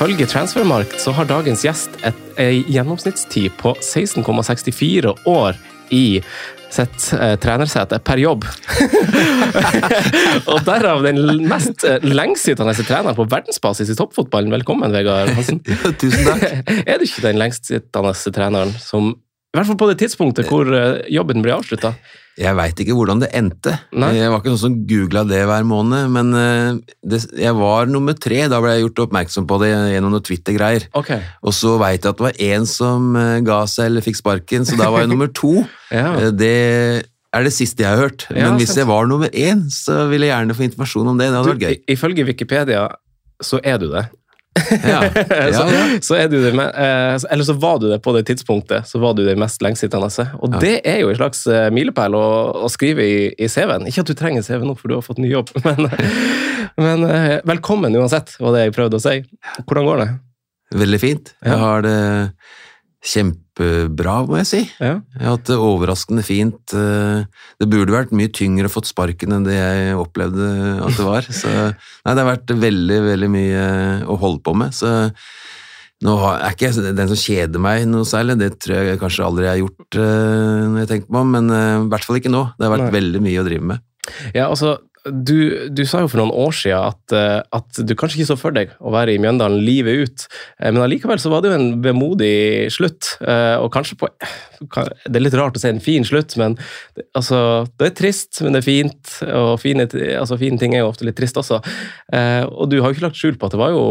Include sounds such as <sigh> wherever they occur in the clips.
Ifølge Transfermarkt så har dagens gjest et, en gjennomsnittstid på 16,64 år i sitt eh, trenersete per jobb. <laughs> og derav den mest eh, lengstsittende treneren på verdensbasis i toppfotballen. Velkommen, Vegard Hansen. <laughs> Ja, tusen takk. <laughs> er du ikke den lengstsittende treneren som i hvert fall på det tidspunktet hvor eh, jobben blir avslutta? Jeg veit ikke hvordan det endte. Nei. Jeg var ikke noen som googla det hver måned, men eh, det, jeg var nummer tre. Da ble jeg gjort oppmerksom på det gjennom noen Twitter-greier. Okay. Og så veit jeg at det var én som eh, ga seg eller fikk sparken, så da var jeg nummer to. <laughs> Ja. Eh, Det er det siste jeg har hørt. Ja, Men hvis jeg var nummer én, så ville jeg gjerne få informasjon om det. Det hadde vært gøy. Ifølge Wikipedia så er du det. Ja, <laughs> så, så er du det med, eh, eller så var du det på det tidspunktet. Så var du det mest lengstsittende. Og det er jo en slags eh, milepæl å, å skrive i, i CV-en. Ikke at du trenger CV nå, for du har fått ny jobb, <laughs> men, men eh, velkommen uansett, var det jeg prøvde å si. Hvordan går det? Veldig fint. Jeg har det kjempebra, må jeg si. Ja. Jeg har hatt det overraskende fint. Eh, Det burde vært mye tyngre å fått sparken enn det jeg opplevde at det var. Så, nei, det har vært veldig, veldig mye å holde på med. Så nå er ikke jeg den som kjeder meg noe særlig, det tror jeg kanskje aldri jeg har gjort eh, når jeg tenker på men eh, i hvert fall ikke nå. Det har vært Nei. veldig mye å drive med. Ja, altså, du, du sa jo for noen år siden at, eh, at du kanskje ikke så for deg å være i Mjøndalen livet ut, eh, men allikevel så var det jo en vemodig slutt, eh, og kanskje på Det er litt rart å si en fin slutt, men altså, det er trist, men det er fint, og fine, altså, fine ting er jo ofte litt trist også. Og du har jo ikke lagt skjul på at det var jo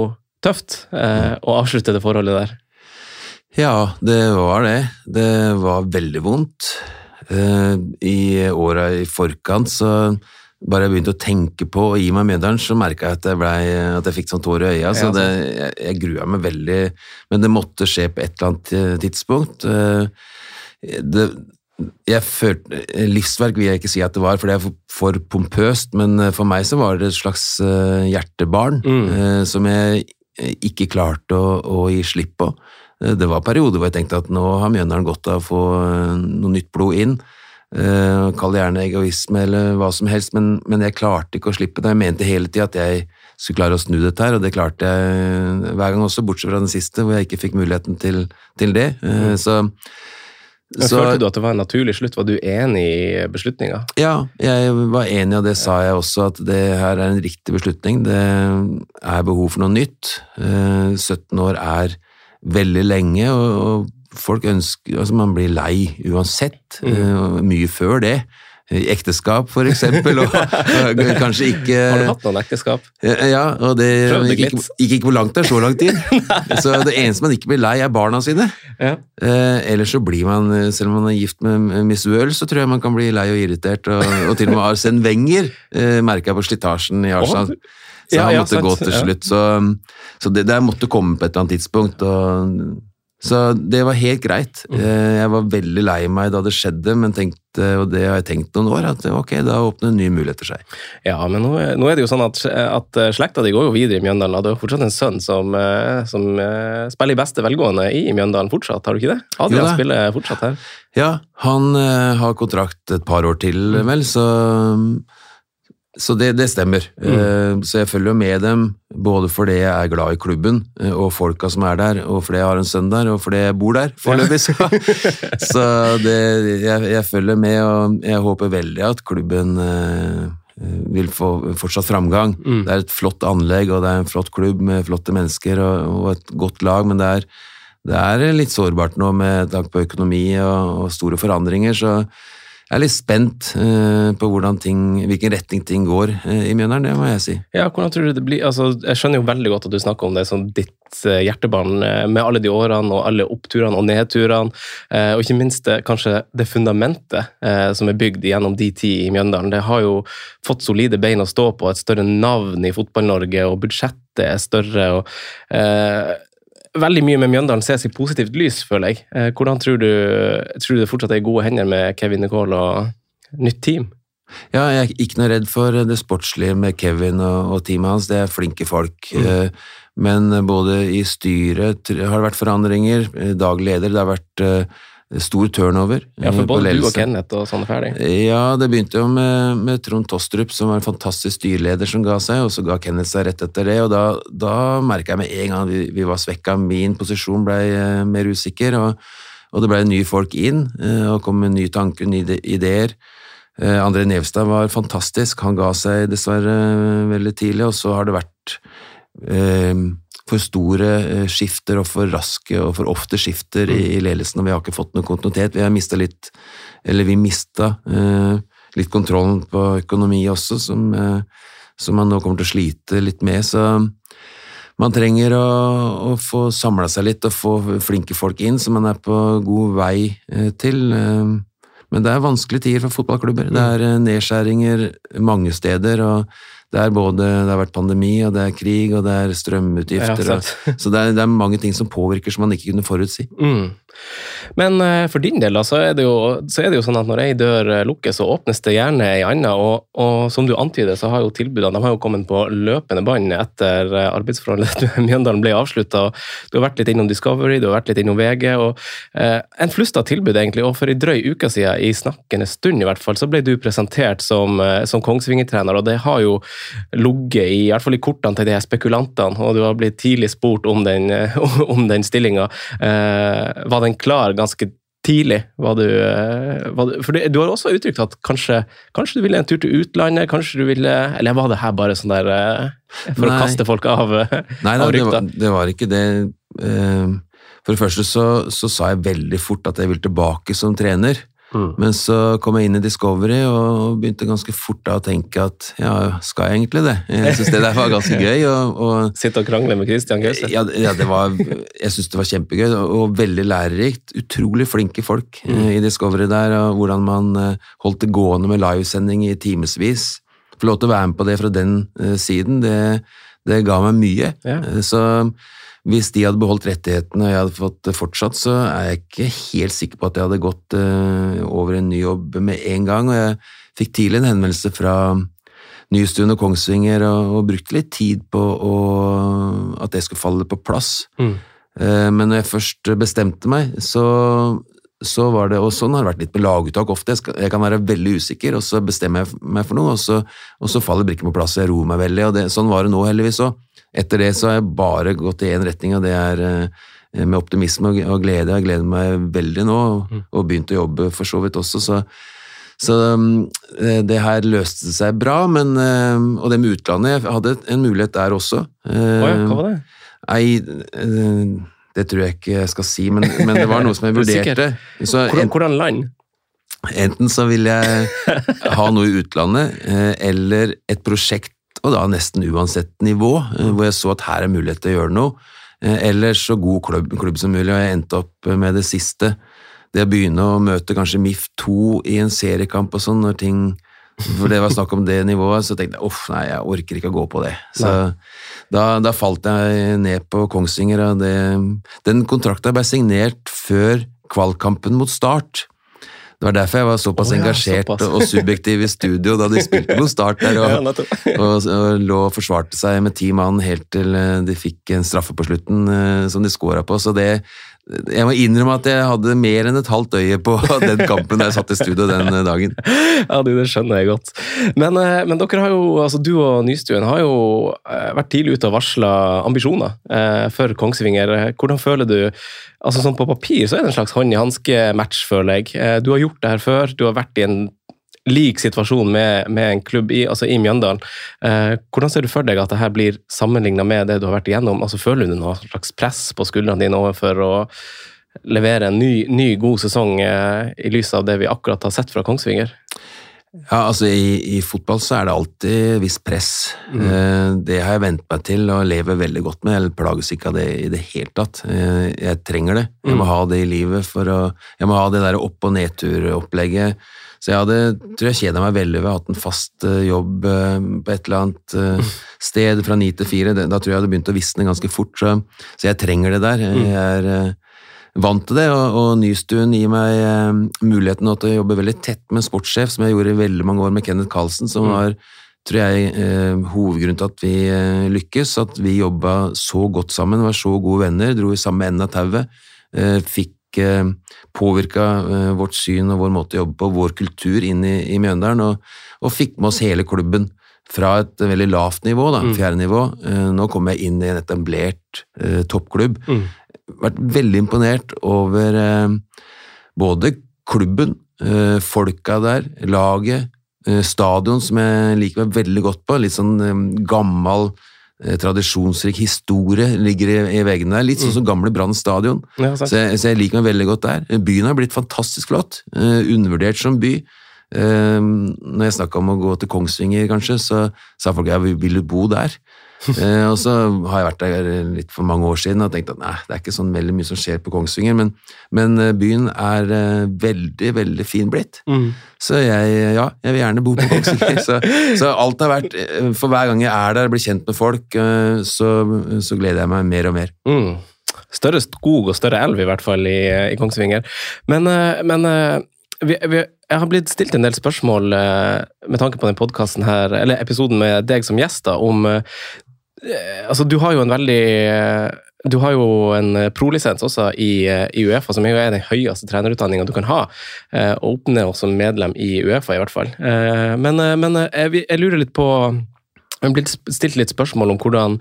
tøft å avslutte det forholdet der. Ja, det var det. Det var veldig vondt. I åra i forkant så bare jeg begynte å tenke på å gi meg medaljen, så merka jeg at jeg, ble, at jeg fikk sånn tårer i øya. Så det, jeg, jeg grua meg veldig, men det måtte skje på et eller annet eh, tidspunkt. Eh, Det, jeg følte, livsverk vil jeg ikke si at det var, for det er for, pompøst, men eh, for meg så var det et slags hjertebarn Mm. som jeg ikke klarte å, å gi slipp på. Det var perioder hvor jeg tenkte at nå har Mjøndalen godt av å få noe nytt blod inn. Eh, Kall det gjerne egoisme eller hva som helst, men, men jeg klarte ikke å slippe det. Jeg mente hele tida at jeg skulle klare å snu dette her, og det klarte jeg hver gang også, bortsett fra den siste, hvor jeg ikke fikk muligheten til, til det. Eh, Så, Men Følte du at det var en naturlig slutt? Var du enig i beslutninga? ja, jeg var enig, og det sa jeg også, at det her er en riktig beslutning. Det er behov for noe nytt. Eh, 17 år er veldig lenge, og folk ønsker Altså, man blir lei uansett. mm. Mye før det. Ekteskap, for eksempel, og, og <laughs> kanskje ikke Har du hatt noen ekteskap? Ja, og det gikk, gikk ikke hvor langt det er, så lang tid. <laughs> så det eneste man ikke blir lei, er barna sine. Ja. Eh, ellers så blir man, eh, selv om man er gift med Miss Wøhl, så tror jeg man kan bli lei og irritert, og, og til og med Arsen Wenger eh, jeg på slitasjen i Arsenal. Så Ja, han ja, måtte sant, gå til ja. slutt, så, så det der måtte komme på et eller annet tidspunkt. Og, så det var helt greit. Mm. Eh, Jeg var veldig lei meg da det skjedde, men tenkte, og det har jeg tenkt noen år, at ok, da åpner nye muligheter seg. Ja, men nå, nå er det jo sånn at, at eh, slekta di går jo videre i Mjøndalen. Du har fortsatt en sønn som, eh, som spiller i beste velgående i Mjøndalen fortsatt, har du ikke det? Adrian Jo spiller fortsatt her. Ja, han har kontrakt et par år til, Mm. vel, så, så det, det stemmer. Mm. Eh, så jeg følger med dem, både fordi jeg er glad i klubben eh, og folka som er der, og fordi jeg har en sønn der, og fordi jeg bor der foreløpig. Så, <laughs> så det, jeg, jeg følger med, og jeg håper veldig at klubben eh, vil få fortsatt framgang. Mm. Det er et flott anlegg, og det er en flott klubb med flotte mennesker og, og et godt lag, men det er, det er litt sårbart nå med tanke på økonomi og, og store forandringer, så jeg er litt spent eh, på ting, hvilken retning ting går eh, i Mjøndalen, det må jeg si. Ja, hvordan tror du det blir? Altså, jeg skjønner jo veldig godt at du snakker om det som ditt eh, hjertebarn, med alle de årene og alle oppturene og nedturene, og ikke minst kanskje det fundamentet som er bygd gjennom de ti i Mjøndalen. Det har jo fått solide bein å stå på, et større navn i Fotball-Norge, og budsjettet er større. og Veldig mye med Mjøndalen ses i positivt lys, føler jeg. Eh, Hvordan tror du, tror du det fortsatt er i gode hender med Kevin Nicole og nytt team? Ja, jeg er ikke noe redd for det sportslige med Kevin og, og teamet hans, det er flinke folk. Mm. Men både i styret har det vært forandringer, eh, daglig leder, det har vært eh, Stor turnover. Ja, for eh, både du og. Kenneth og sånne er ferdig. Ja, det begynte jo med, med Trond Tostrup, som var en fantastisk styreleder, som ga seg, og så ga Kenneth seg rett etter det, og da, da merka jeg med en gang vi, vi var svekka. Min posisjon ble eh, mer usikker, og, og det ble nye folk inn, eh, og kom med nye tanker, nye ideer. Eh, André Nevstad var fantastisk, han ga seg dessverre eh, veldig tidlig, og så har det vært eh, for store eh, skifter og for raske og for ofte skifter i, i ledelsen, og vi har ikke fått noe kontinuitet. Vi har mista litt, eller vi mista eh, litt kontrollen på økonomi også, som, eh, som man nå kommer til å slite litt med. Så man trenger å, å få samla seg litt og få flinke folk inn, som man er på god vei eh, til. eh. Men det er vanskelige tider for fotballklubber. Det er eh, nedskjæringer mange steder. og det er både det har vært pandemi, og det er krig, og det er strømutgifter. Ja, og, så det er, det er mange ting som påvirker som man ikke kunne forutsi. Mm. Men eh, for din del så er, jo, så er det jo sånn at når ei dør eh, lukkes, så åpnes det gjerne ei anna. Og, og som du antyder, så har jo tilbudene de har jo kommet på løpende bånd etter eh, arbeidsforholdet med <laughs> Mjøndalen ble avslutta. Du har vært litt innom Discovery, du har vært litt innom VG. og eh, En flust av tilbud, egentlig. Og for ei drøy uke siden, i snakkende stund i hvert fall, så ble du presentert som, som Kongsvinger-trener, og det har jo ligget i, i hvert fall i kortene til de her spekulantene, og du har blitt tidlig spurt om den, <laughs> om den stillinga. Eh, den klar ganske tidlig? Du, eh, du, for du, du har også uttrykt at kanskje, kanskje du ville en tur til utlandet, kanskje du ville Eller var det her bare sånn der eh, for Nei. å kaste folk av, eh, Nei, av det, rykta? var, det var ikke det. For det første så, så sa jeg veldig fort at jeg ville tilbake som trener. Mm. Men så kom jeg inn i Discovery og begynte ganske fort da å tenke at ja, skal jeg egentlig det? Jeg syns det der var ganske <laughs> gøy. og, og Sitte og krangle med Christian Gause? ja, ja, det var, jeg syns det var kjempegøy og, og veldig lærerikt. Utrolig flinke folk mm. i Discovery der, og hvordan man eh, holdt det gående med livesending i timevis. Få lov til å være med på det fra den eh, siden, det, det ga meg mye. Ja. Eh, Så hvis de hadde beholdt rettighetene og jeg hadde fått det fortsatt, så er jeg ikke helt sikker på at jeg hadde gått eh, over en ny jobb med en gang. Og jeg fikk tidlig en henvendelse fra Nystuen og Kongsvinger og, og brukte litt tid på å, at det skulle falle på plass. Mm. Eh, Men når jeg først bestemte meg, så, så var det Og sånn har det vært litt med laguttak ofte. Jeg, skal, jeg kan være veldig usikker, og så bestemmer jeg meg for noe, og så, og så faller brikken på plass, jeg roer meg veldig. og det, Sånn var det nå, heldigvis òg. Etter det så har jeg bare gått i én retning, og det er eh, med optimisme og, glede. Jeg gleder meg veldig nå, og, og begynt å jobbe for så vidt også, så så eh, det her løste seg bra, men, eh, og det med utlandet Jeg hadde en mulighet der også. Ja, hva var det? Nei, det tror jeg ikke jeg skal si, men, men det var noe som jeg <laughs> er vurderte. Så Hvordan, hvordan land? enten så vil jeg <laughs> ha noe i utlandet, eller et prosjekt, og da nesten uansett nivå, eh, hvor jeg så at her er mulighet til å gjøre noe. Eh, Eller så god klubb, klubb som mulig, og jeg endte opp med det siste. Det å begynne å møte kanskje MIF2 i en seriekamp og sånn, når ting For det var snakk om det nivået, så tenkte jeg uff, nei, jeg orker ikke å gå på det. Så da, da falt jeg ned på Kongsvinger, og det, den kontrakta ble signert før kvalkampen mot Start. Det var derfor jeg var såpass oh, ja, engasjert såpass. og subjektiv i studio da de spilte mot Start der, <laughs> og, og, og lå og forsvarte seg med ti mann helt til eh, de fikk en straffe på slutten eh, som de scora på. Så det Jeg må innrømme at jeg hadde mer enn et halvt øye på <laughs> den kampen da jeg satt i studio den eh, dagen. Ja, det skjønner jeg godt. Men, eh, men dere har jo, altså du og Nystuen har jo eh, vært tidlig ute og varsla ambisjoner for Kongsvinger. Hvordan føler du altså sånn På papir så er det en slags hånd i hanske-match, føler jeg. Du har gjort det her før, du har vært i en lik situasjon med, med en klubb i, altså i Mjøndalen. Eh, hvordan ser du for deg at det her blir sammenligna med det du har vært igjennom? Altså, føler du noe slags press på skuldrene dine overfor å levere en ny, ny god sesong eh, i lys av det vi akkurat har sett fra Kongsvinger? Ja, altså i, i fotball så er det alltid visst press. Eh, Det har jeg vent meg til og lever veldig godt med. Jeg plages ikke av det i det hele tatt. Eh, Jeg trenger det. Jeg må Mm. ha det i livet for å Jeg må ha det der opp- og nedturopplegget. Så jeg hadde, tror jeg kjeda meg veldig ved å ha hatt en fast eh, jobb eh, på et eller annet eh, sted fra ni til fire. Da tror jeg jeg hadde begynt å visne ganske fort, så, så jeg trenger det der. Jeg er eh, vant til det, og, og Nystuen gir meg muligheten til å jobbe veldig tett med en sportssjef, som jeg gjorde i veldig mange år med Kenneth Carlsen, som Mm. var tror jeg, eh, hovedgrunnen til at vi eh, lykkes, at vi jobba så godt sammen, var så gode venner, dro i samme enden av tauet, eh, fikk fikk eh, påvirka eh, vårt syn og vår måte å jobbe på, vår kultur, inn i, i Mjøndalen, og, og, fikk med oss hele klubben fra et veldig lavt nivå, da, mm. fjerde nivå. Eh, nå kom jeg inn i en etablert eh, toppklubb. Mm. Vært veldig imponert over eh, både klubben, eh, folka der, laget, stadion, som jeg liker meg veldig godt på. Litt sånn gammel tradisjonsrik historie ligger i, i veggene der. Litt sånn som gamle Brann stadion. Ja, så, jeg, så, jeg, liker meg veldig godt der. Byen har blitt fantastisk flott. Uh, undervurdert som by. Uh, når jeg snakka om å gå til Kongsvinger, kanskje, så sa folk ja, vi ville bo der? <laughs> eh, og så har jeg vært der litt for mange år siden og tenkt at nei, det er ikke sånn veldig mye som skjer på Kongsvinger, men, men eh, byen er eh, veldig, veldig fin blitt. Mm. Så jeg, ja, jeg vil gjerne bo på Kongsvinger. <laughs> så, så, alt har vært For hver gang jeg er der og blir kjent med folk, så, så gleder jeg meg mer og mer. Mm. Større skog og større elv, i hvert fall, i, i Kongsvinger. Men, men vi, vi, jeg har blitt stilt en del spørsmål med tanke på den podkasten her, eller episoden med deg som gjest, om altså, du har jo en veldig du har jo en prolisens også i, i, Uefa, som er den høyeste trenerutdanninga du kan ha. Eh, og oppnå som medlem i Uefa, i hvert fall. Eh, men, men jeg, jeg lurer litt på jeg har blitt stilt litt spørsmål om hvordan,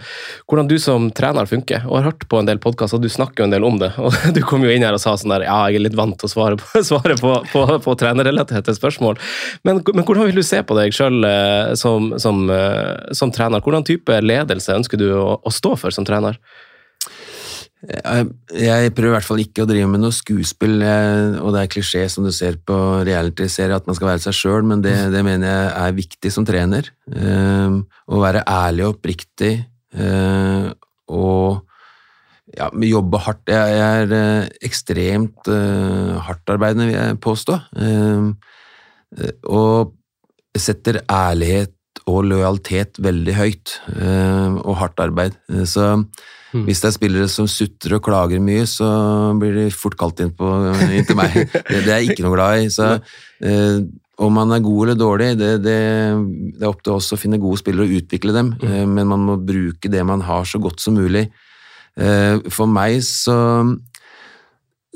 hvordan, du som trener funker. og har hørt på en del podkaster, du snakker jo en del om det. <laughs> og Du kom jo inn her og sa sånn der ja, jeg er litt vant til å svare på, <laughs> svare på, på, på trenerrelaterte spørsmål. Men, men, hvordan vil du se på deg sjøl eh, som, som, eh, som, trener? Hvordan type ledelse ønsker du å, å stå for som trener? Jeg prøver i hvert fall ikke å drive med noe skuespill, og det er klisjé som du ser på reality-serier, at man skal være seg sjøl, men det, det, mener jeg er viktig som trener. Å være ærlig og oppriktig, eh, og ja, jobbe hardt. Jeg er eh, ekstremt eh, hardtarbeidende, vil jeg påstå, og setter ærlighet og lojalitet veldig høyt, og hardt arbeid. Så Mm. Hvis det er spillere som sutrer og klager mye, så blir de fort kalt inn, på, inn til meg. <laughs> Det, det, er jeg ikke noe glad i. Så, eh, om man er god eller dårlig, det, det, det, er opp til oss å finne gode spillere og utvikle dem, mm. eh, men man må bruke det man har, så godt som mulig. Eh, for meg så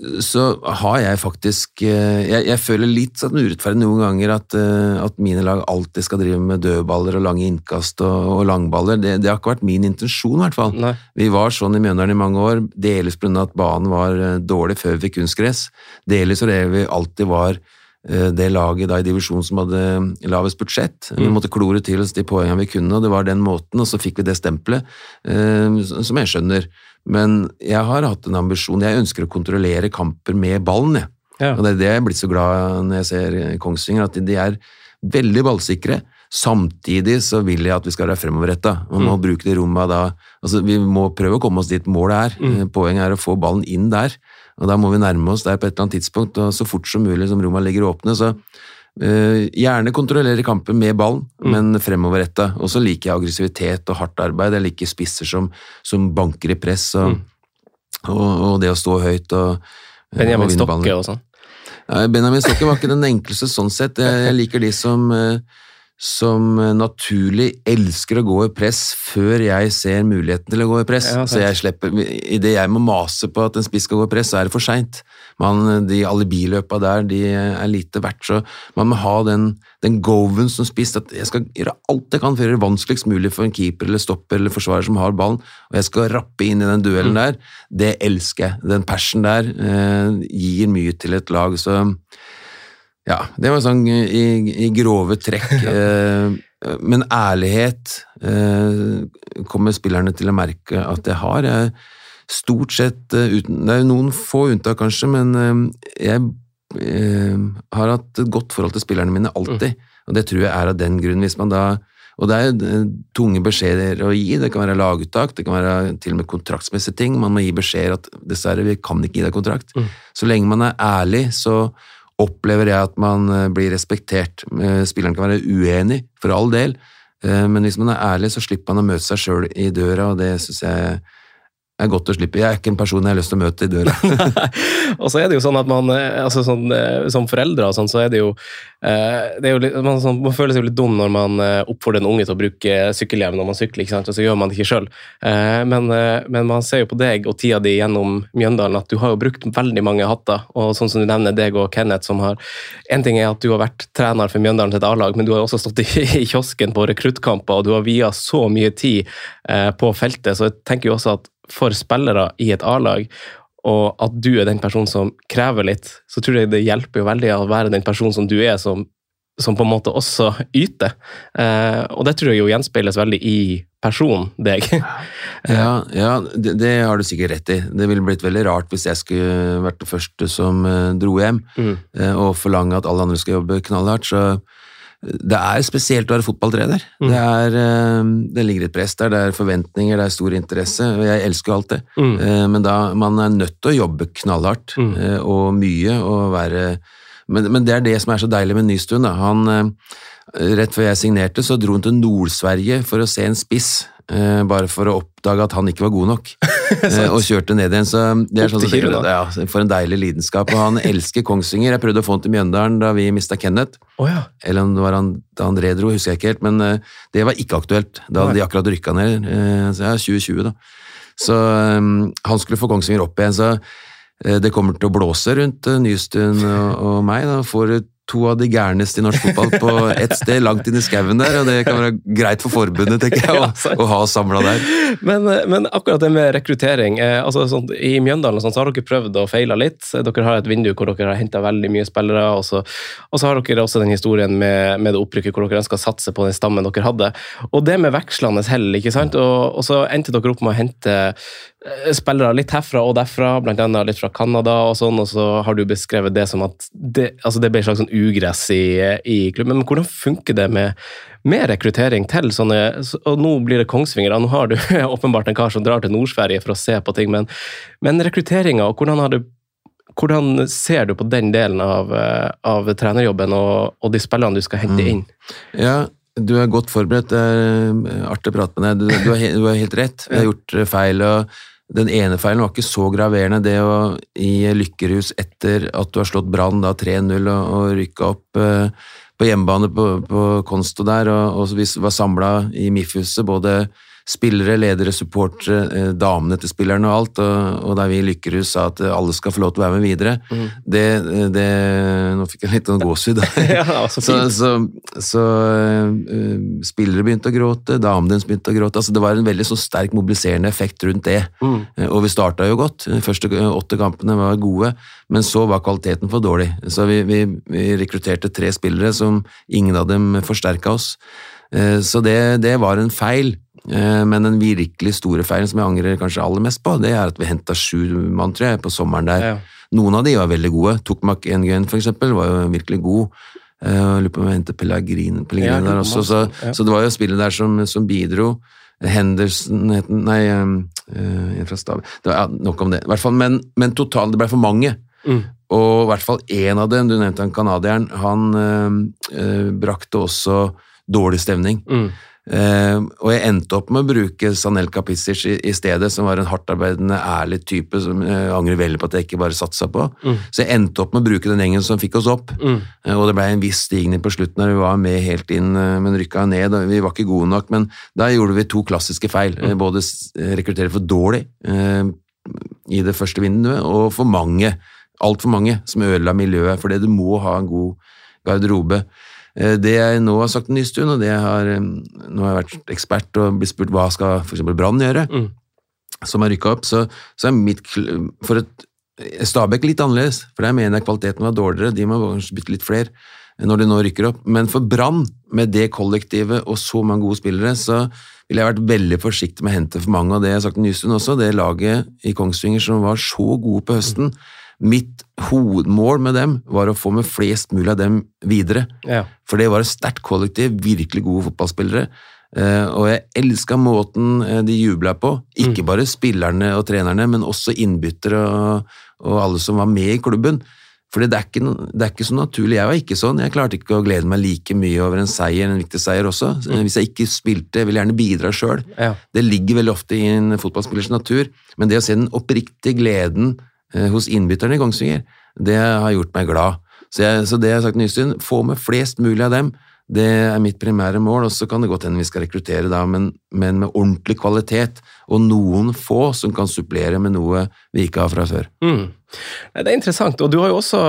så har jeg faktisk eh, Jeg, jeg føler litt sånn urettferdig noen ganger at, eh, at, mine lag alltid skal drive med dødballer og lange innkast og, og langballer. Det, det, har ikke vært min intensjon, i hvert fall. Nei. Vi var sånn i Mjøndalen i mange år, delvis pga. at banen var eh, dårlig før vi fikk kunstgress. Delvis fordi vi alltid var det laget da i divisjonen som hadde lavest budsjett. Vi mm. måtte klore til oss de poengene vi kunne, og det var den måten, og så fikk vi det stempelet, som jeg skjønner. Men jeg har hatt en ambisjon. Jeg ønsker å kontrollere kamper med ballen, jeg. Ja. Og det er det jeg er blitt så glad når jeg ser Kongsvinger, at de er veldig ballsikre. Samtidig så vil jeg at vi skal være fremoverretta. Man må mm. bruke det rommet da altså Vi må prøve å komme oss dit målet er. Mm. Poenget er å få ballen inn der. Og da må vi nærme oss der på et eller annet tidspunkt, og så fort som mulig som rommene ligger åpne. så Uh, gjerne kontrollere kampen med ballen, mm. men fremoverretta. Og så liker jeg aggressivitet og hardt arbeid. Jeg liker spisser som, som banker i press, og, mm. og, og, det å stå høyt og uh, Benjamin Stokke og sånn? Ja, Benjamin Stokke var ikke den enkleste sånn sett. Jeg, jeg <laughs> liker de som uh, som naturlig elsker å gå i press før jeg ser muligheten til å gå i press. Ja, så jeg slipper, Idet jeg må mase på at en spiss skal gå i press, så er det for seint. De alibiløpa der de er lite verdt, så man må ha den, den goven som spiss. At jeg skal gjøre alt jeg kan for å gjøre det vanskeligst mulig for en keeper eller stopper eller forsvarer som har ballen, og jeg skal rappe inn i den duellen mm. der. Det elsker jeg. Den passion der eh, gir mye til et lag. så ja, det var sånn i, i grove trekk. <laughs> Eh, men ærlighet eh, kommer spillerne til å merke at jeg har. Jeg, stort sett eh, uten Det er jo noen få unntak, kanskje, men jeg har hatt et godt forhold til spillerne mine alltid. Mm. Og det tror jeg er av den grunn. Hvis man da og det er tunge beskjeder å gi. Det kan være laguttak, det kan være til og med kontraktsmessige ting. Man må gi beskjeder at dessverre, vi kan ikke gi deg kontrakt. Mm. Så lenge man er ærlig, så opplever jeg at man eh, blir respektert. Eh, spilleren kan være uenig, for all del, eh, men hvis man er ærlig, så slipper man å møte seg sjøl i døra, og det syns jeg det er godt å slippe. Jeg er ikke en person jeg har lyst til å møte i døra. <laughs> og så er det jo sånn at man, eh, altså sånn, eh, som foreldre og sånn, så er det jo, eh, det er jo litt, man, sånn, man, føler seg jo litt dum når man oppfordrer en unge til å bruke sykkelhjelm når man sykler, ikke sant? og så gjør man det ikke sjøl. Men, men, man ser jo på deg og tida di gjennom Mjøndalen at du har jo brukt veldig mange hatter. Og sånn som du nevner deg og Kenneth, som har En ting er at du har vært trener for Mjøndalen et A-lag, men du har også stått i, <laughs> i kiosken på rekruttkamper, og du har via så mye tid på feltet, så jeg tenker jo også at for spillere i et A-lag, og at du er den personen som krever litt, så tror jeg det hjelper jo veldig å være den personen som du er, som, som på en måte også yter. Eh, og det tror jeg jo gjenspeiles veldig i personen deg. ja, <laughs> ja det, det, har du sikkert rett i. Det ville blitt veldig rart hvis jeg skulle vært det første som uh, dro hjem, mm. uh, og forlange at alle andre skal jobbe knallhardt. så det er spesielt å være fotballtrener. Mm. Det, er, eh, det, ligger et press der, det er forventninger, det er stor interesse. og Jeg elsker jo alt det, mm. Eh, men da man er nødt til å jobbe knallhardt mm. Eh, og mye og være men, men, det er det som er så deilig med Nystuen. Da. Han, rett før jeg signerte, så dro han til Nord-Sverige for å se en spiss. Eh, bare for å oppdage at han ikke var god nok, <laughs> eh, og kjørte ned igjen. Så det er sånn, det, ja, For en deilig lidenskap. Og han elsker Kongsvinger. Jeg prøvde å få han til Mjøndalen da vi mista Kenneth. Oh, ja. Eller om det var han, da han redro, husker jeg ikke helt. Men uh, det var ikke aktuelt. Da hadde de akkurat rykka ned. Så ja, 2020, da. Så han skulle få Kongsvinger opp igjen. så det kommer til å blåse rundt Nystuen og, og meg. Da får to av de gærneste i norsk fotball på ett sted, langt inn i skauen der, og det kan være greit for forbundet, tenker jeg, å, å ha samla der. Men, men, akkurat det med rekruttering, eh, altså sånn, i Mjøndalen sånn, så har dere prøvd å feile litt. Dere har et vindu hvor dere har henta veldig mye spillere, og så, og så, har dere også den historien med, med det opprykket hvor dere ønska å satse på den stammen dere hadde. Og det med vekslende hell, ikke sant, og, og så endte dere opp med å hente Eh, spillere litt herfra og derfra, bl.a. litt fra Canada og sånn, og så har du beskrevet det som at det, altså det ble et slags sånn ugress i, i, klubben. Men hvordan funker det med, med rekruttering til sånne Og nå blir det Kongsvinger, nå har du <laughs> åpenbart en kar som drar til Nord-Sverige for å se på ting, men, men rekrutteringa, hvordan, hvordan ser du på den delen av, eh, av trenerjobben og, og, de spillene du skal hente mm. inn? Ja, du er godt forberedt. Det er eh, artig å prate med deg. Du, du, har, du har helt rett. Vi har gjort feil. og den ene feilen var ikke så graverende, det å i Lykkerhus etter at du har slått Brann 3-0 og, og rykka opp eh, på hjemmebane på, på Konsto der, og, og vi var samla i MIF-huset, både spillere, ledere, supportere, eh, damene til spillerne og alt, og, og der vi i Lykkerhus sa at alle skal få lov til å være med videre, mm. det, det, Nå fikk jeg litt sånn gåsehud. <laughs> ja, så, så, så, så uh, spillere begynte å gråte, damene deres begynte å gråte. altså Det var en veldig så sterk mobiliserende effekt rundt det. Mm. Uh, og vi starta jo godt. De første åtte kampene var gode, men så var kvaliteten for dårlig. Så vi, vi, vi rekrutterte tre spillere som ingen av dem forsterka oss. Så det, det var en feil. Eh, men den virkelig store feilen som jeg angrer kanskje aller mest på, det er at vi henta sju mann, tror jeg, på sommeren der. Ja. Noen av de var veldig gode. Tokmak Nguyen, for eksempel, var jo virkelig god. Eh, jeg lurer på om jeg hentet Pellegrin, Pellegrin ja, der også. Så, ja. så, det var jo spillet der som, som bidro. Henderson het Nei, uh, en fra ja, Nok om det. Hvert fall, men, men totalt, det ble for mange. Mm. Og i hvert fall én av dem, du nevnte han canadieren, han øh, øh, brakte også dårlig stemning. Mm. Uh, og jeg endte opp med å bruke Sanel Pisic i, i, stedet, som var en hardtarbeidende, ærlig type som jeg uh, angrer veldig på at jeg ikke bare satsa på. Mm. Så jeg endte opp med å bruke den gjengen som fikk oss opp. Mm. Uh, og det ble en viss stigning på slutten når vi var med helt inn, uh, men rykka ned. Vi var ikke gode nok, men da gjorde vi to klassiske feil. Mm. både rekruttere for dårlig i det første vinduet, og for mange. Altfor mange som ødela miljøet, fordi du må ha en god garderobe. Eh, det jeg nå har sagt en ny stund, og det jeg har, nå har jeg vært ekspert og blitt spurt hva skal f.eks. Brann gjøre, mm. som har rykka opp, så, så, er mitt For et Stabæk litt annerledes, for der mener jeg kvaliteten var dårligere, de må kanskje bytte litt flere når de nå rykker opp. Men for Brann, med det kollektivet og så mange gode spillere, så ville jeg vært veldig forsiktig med å hente for mange. av det jeg har sagt en ny stund også, det laget i Kongsvinger som var så gode på høsten, mm Mitt hovedmål med dem var å få med flest mulig av dem videre. Ja. For det var et sterkt kollektiv, virkelig gode fotballspillere. Uh, og jeg elska måten eh, de jubla på. Ikke mm. bare spillerne og trenerne, men også innbyttere og, og, alle som var med i klubben. For det, er ikke det er ikke så naturlig. Jeg var ikke sånn. Jeg klarte ikke å glede meg like mye over en seier, en viktig seier også. Hvis jeg ikke spilte, jeg ville gjerne bidra sjøl. Ja. Det ligger veldig ofte i en fotballspillers natur, men det å se den oppriktige gleden eh, hos innbytterne i Kongsvinger, det har gjort meg glad. Så, jeg, så det jeg har sagt til Nystuen, få med flest mulig av dem. Det er mitt primære mål, og så kan det godt hende vi skal rekruttere da, men, men med ordentlig kvalitet, og noen få som kan supplere med noe vi ikke har fra før. Mm. Det er interessant, og du har jo også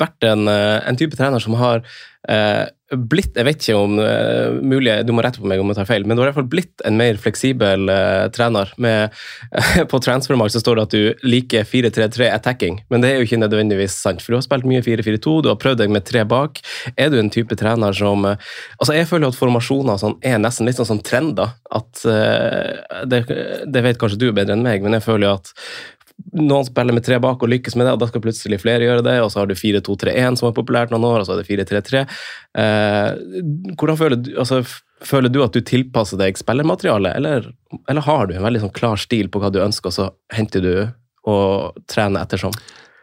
vært en, eh, en type trener som har eh, blitt Jeg vet ikke om uh, mulig, du må rette på meg om jeg tar feil, men du har i hvert fall blitt en mer fleksibel uh, trener. Med, <laughs> på Transfermark så står det at du liker 4-3-3 attacking, men det er jo ikke nødvendigvis sant. For du har spilt mye 4-4-2, du har prøvd deg med tre bak. Er du en type trener som eh, Altså, jeg føler at formasjoner sånn er nesten litt sånn, sånn trender. At det, det vet kanskje du bedre enn meg, men jeg føler jo at noen spiller med tre bak og lykkes med det, og da skal plutselig flere gjøre det. Og så har du 4-2-3-1 som er populært noen år, og så er det 4-3-3. Eh, hvordan føler du, altså, føler du at du tilpasser deg spillermaterialet, eller, eller har du en veldig sånn klar stil på hva du ønsker, og så henter du og trener ettersom?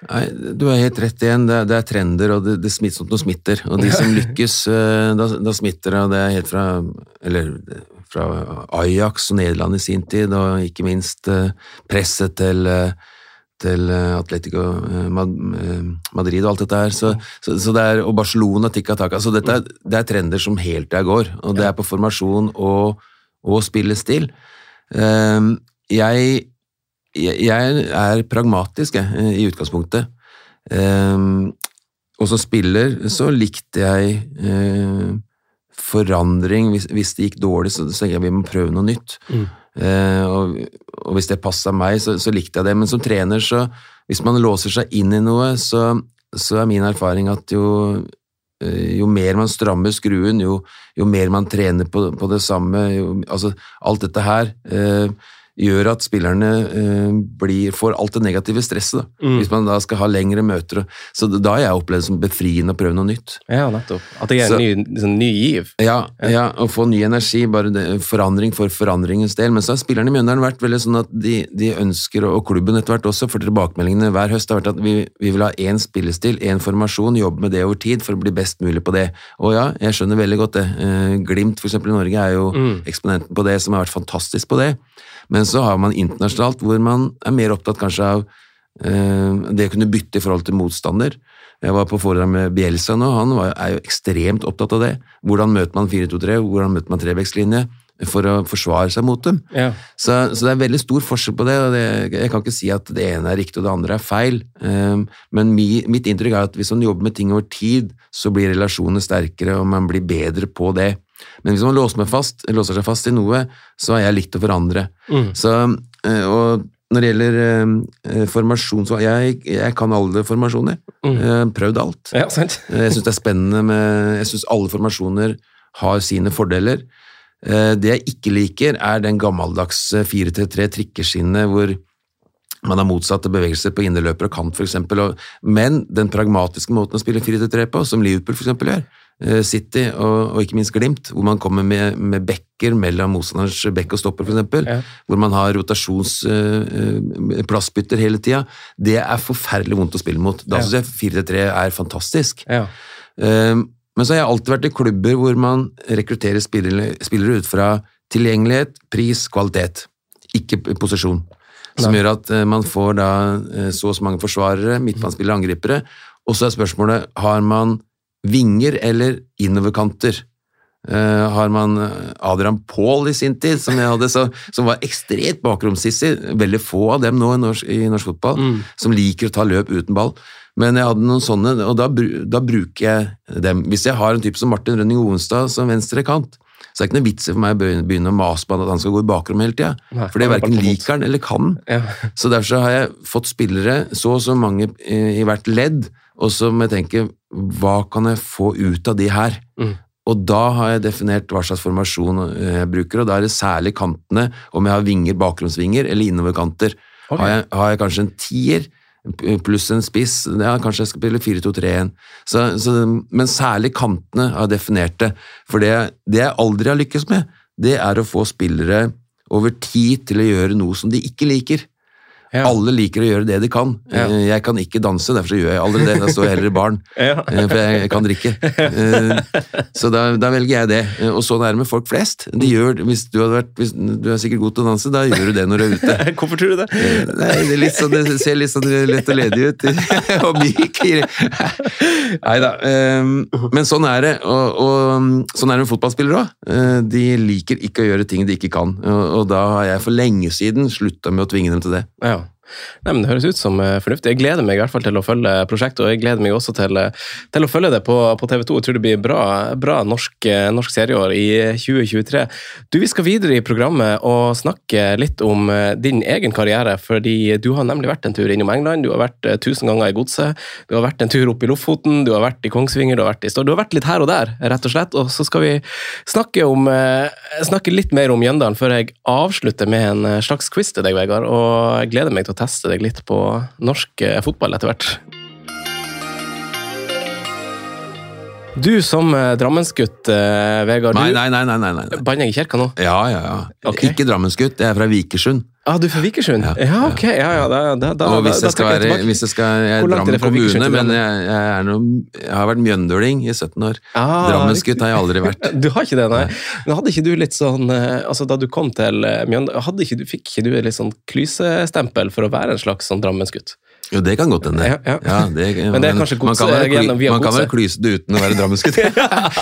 Nei, du har helt rett igjen. Det er, det er trender, og det, det er smittsomt noe smitter. Og de som <laughs> lykkes, eh, da, da smitter det, og det er helt fra Eller fra Ajax og Nederland i sin tid, og ikke minst eh, presset til eh, til eh, Atletico Mad- Madrid og alt dette her. Så, så, så det er, og Barcelona, tikka taka. Så dette er, det er trender som helt der går. Og det er på formasjon og, og spillestil. Jeg, jeg, er pragmatisk, jeg, i utgangspunktet. Og som spiller så likte jeg forandring. Hvis, hvis det gikk dårlig, så, så jeg vi må prøve noe nytt. Eh, og, og hvis det passa meg, så, så likte jeg det. Men som trener, så hvis man låser seg inn i noe, så, så er min erfaring at jo, eh, jo mer man strammer skruen, jo, jo mer man trener på, på det samme jo, altså, Alt dette her eh, gjør at spillerne eh, blir, får alt det negative stresset. Mm. Hvis man da skal ha lengre møter. Så da har jeg opplevd det som befriende å prøve noe nytt. Ja, nettopp. At det er en ny, liksom, ny giv. Ja, ja, å få ny energi, bare det, forandring for forandringens del. Men så har spillerne i Mjøndalen vært veldig sånn at de, de ønsker, og klubben etter hvert også, for tilbakemeldingene hver høst har vært at vi, vi vil ha én spillestil, én formasjon, jobbe med det over tid for å bli best mulig på det. Og ja, jeg skjønner veldig godt det. Eh, Glimt eksempel i Norge er jo eksponenten på det, som har vært fantastisk på det. Men så har man internasjonalt hvor man er mer opptatt kanskje av eh, det å kunne bytte i forhold til motstander. Jeg var på foredrag med Bielsa nå, han var, er jo ekstremt opptatt av det. Hvordan møter man 4-2-3, hvordan møter man trevekslinje for å forsvare seg mot dem. Ja. Så, så det er veldig stor forskjell på det, og det, jeg kan ikke si at det ene er riktig og det andre er feil, um, men mi, mitt inntrykk er at hvis man jobber med ting over tid, så blir relasjonene sterkere, og man blir bedre på det. Men hvis man låser, fast, låser seg fast i noe, så har jeg likt å forandre. Mm. Så, eh, og når det gjelder eh, formasjon, så jeg, jeg kan alle formasjoner. Mm. Jeg prøvd alt. ja, sant? <laughs> Jeg syns det er spennende med Jeg syns alle formasjoner har sine fordeler. Eh, Det jeg ikke liker, er den gammeldagse 4-3-3 trikkeskinnet hvor man har motsatte bevegelser på innerløper og kant, eksempel, men den pragmatiske måten å spille 4-3 på, som Liverpool eksempel gjør, eh, City og, og ikke minst Glimt, hvor man kommer med, med bekker mellom motstanderens bekk og stopper, eksempel, Ja. hvor man har rotasjonsplassbytter hele tida, det er forferdelig vondt å spille mot. Da Ja. synes jeg 4-3 er fantastisk. Ja. Um, Men så har jeg alltid vært i klubber hvor man rekrutterer spillere, spillere ut fra tilgjengelighet, pris, kvalitet, ikke posisjon. Som Nei. gjør at uh, man får da uh, så og så mange forsvarere, midtbanespillere, angripere. Og så er spørsmålet har man vinger eller innoverkanter. Uh, har man eh, Adrian Paul i sin tid, som, jeg hadde, så, som var ekstremt bakromssissig. Veldig få av dem nå i norsk, i norsk fotball Mm. som liker å ta løp uten ball. Men jeg hadde noen sånne, og da, da bruker jeg dem. Hvis jeg har en type som Martin Rønning Ovenstad som venstre kant, så er det ikke noe vits i for meg å begynne- å mase på han at han skal gå i bakrom hele tida. For det er verken liker han eller kan han. Ja. Så derfor så har jeg fått spillere, så og så mange i hvert ledd, og så må jeg tenke hva kan jeg få ut av de her? Mm. Og da har jeg definert hva slags formasjon eh, jeg bruker, og da er det særlig kantene, om jeg har vinger, bakgrunnsvinger eller innoverkanter. Okay. Har, jeg, har jeg kanskje en tier pluss en spiss, ja, kanskje jeg skal spille 4-2-3-1. Så, så, men særlig kantene har jeg definert det. For det, det jeg aldri har lykkes med, det er å få spillere over tid til å gjøre noe som de ikke liker. Ja. Alle liker å gjøre det de kan. Ja. Eh, Jeg kan ikke danse, derfor så gjør jeg aldri det. Da står jeg heller i baren, <laughs> Ja. eh, for jeg kan drikke. Eh, Så da, da velger jeg det. Og sånn er det med folk flest. De gjør, hvis du, vært, hvis du er sikkert god til å danse, da gjør du det når du er ute. <laughs> Hvorfor tror du det? Nei, det, sånn, det ser litt sånn lett og ledig ut. <laughs> og myk. Nei da. Men sånn er det. Og, og sånn er det med fotballspillere òg. De liker ikke å gjøre ting de ikke kan. Og, og da har jeg for lenge siden slutta med å tvinge dem til det. Ja. Nei, men Det høres ut som eh, fornuftig. Jeg gleder meg i hvert fall til å følge prosjektet, og jeg gleder meg også til, eh, til å følge det på, på TV 2. Jeg tror det blir bra, bra norsk, eh, norsk serieår i 2023. Du, Vi skal videre i programmet og snakke litt om din egen karriere. fordi Du har nemlig vært en tur innom England, du har vært tusen ganger i Godset. Du har vært en tur opp i Lofoten, du har vært i Kongsvinger, du har vært i Stord. Du har vært litt her og der, rett og slett. Og så skal vi snakke, om, snakke litt mer om Mjøndalen før jeg avslutter med en slags quiz til deg, Vegard. Og jeg gleder meg til å teste deg litt på norsk eh, fotball etter hvert. Du som eh, Drammensgutt, eh, Vegard. Nei, nei, nei. nei, nei, nei. Banner jeg i kirka nå? Ja, ja, ja. Okay. Ikke Drammensgutt, jeg er fra Vikersund. Ah, du er fra Vikersund? Ja, Ja, ok. Ja, ja, da, da, da, Og hvis jeg skal være tilbake. hvis jeg, skal, jeg er Drammen kommune, men jeg, jeg, er noe, jeg har vært mjøndøling i 17 år. Ah, Drammensgutt har jeg aldri <laughs> vært. Du har ikke det, nei? Men hadde ikke du litt sånn eh, altså Da du kom til eh, Mjøndalen, fikk ikke du litt sånn klysestempel for å være en slags sånn Drammensgutt? Jo, det kan godt hende. Ja, ja. det, Men det er kanskje man kan være, gjennom via man kan være klysete uten å være Drammensgutt.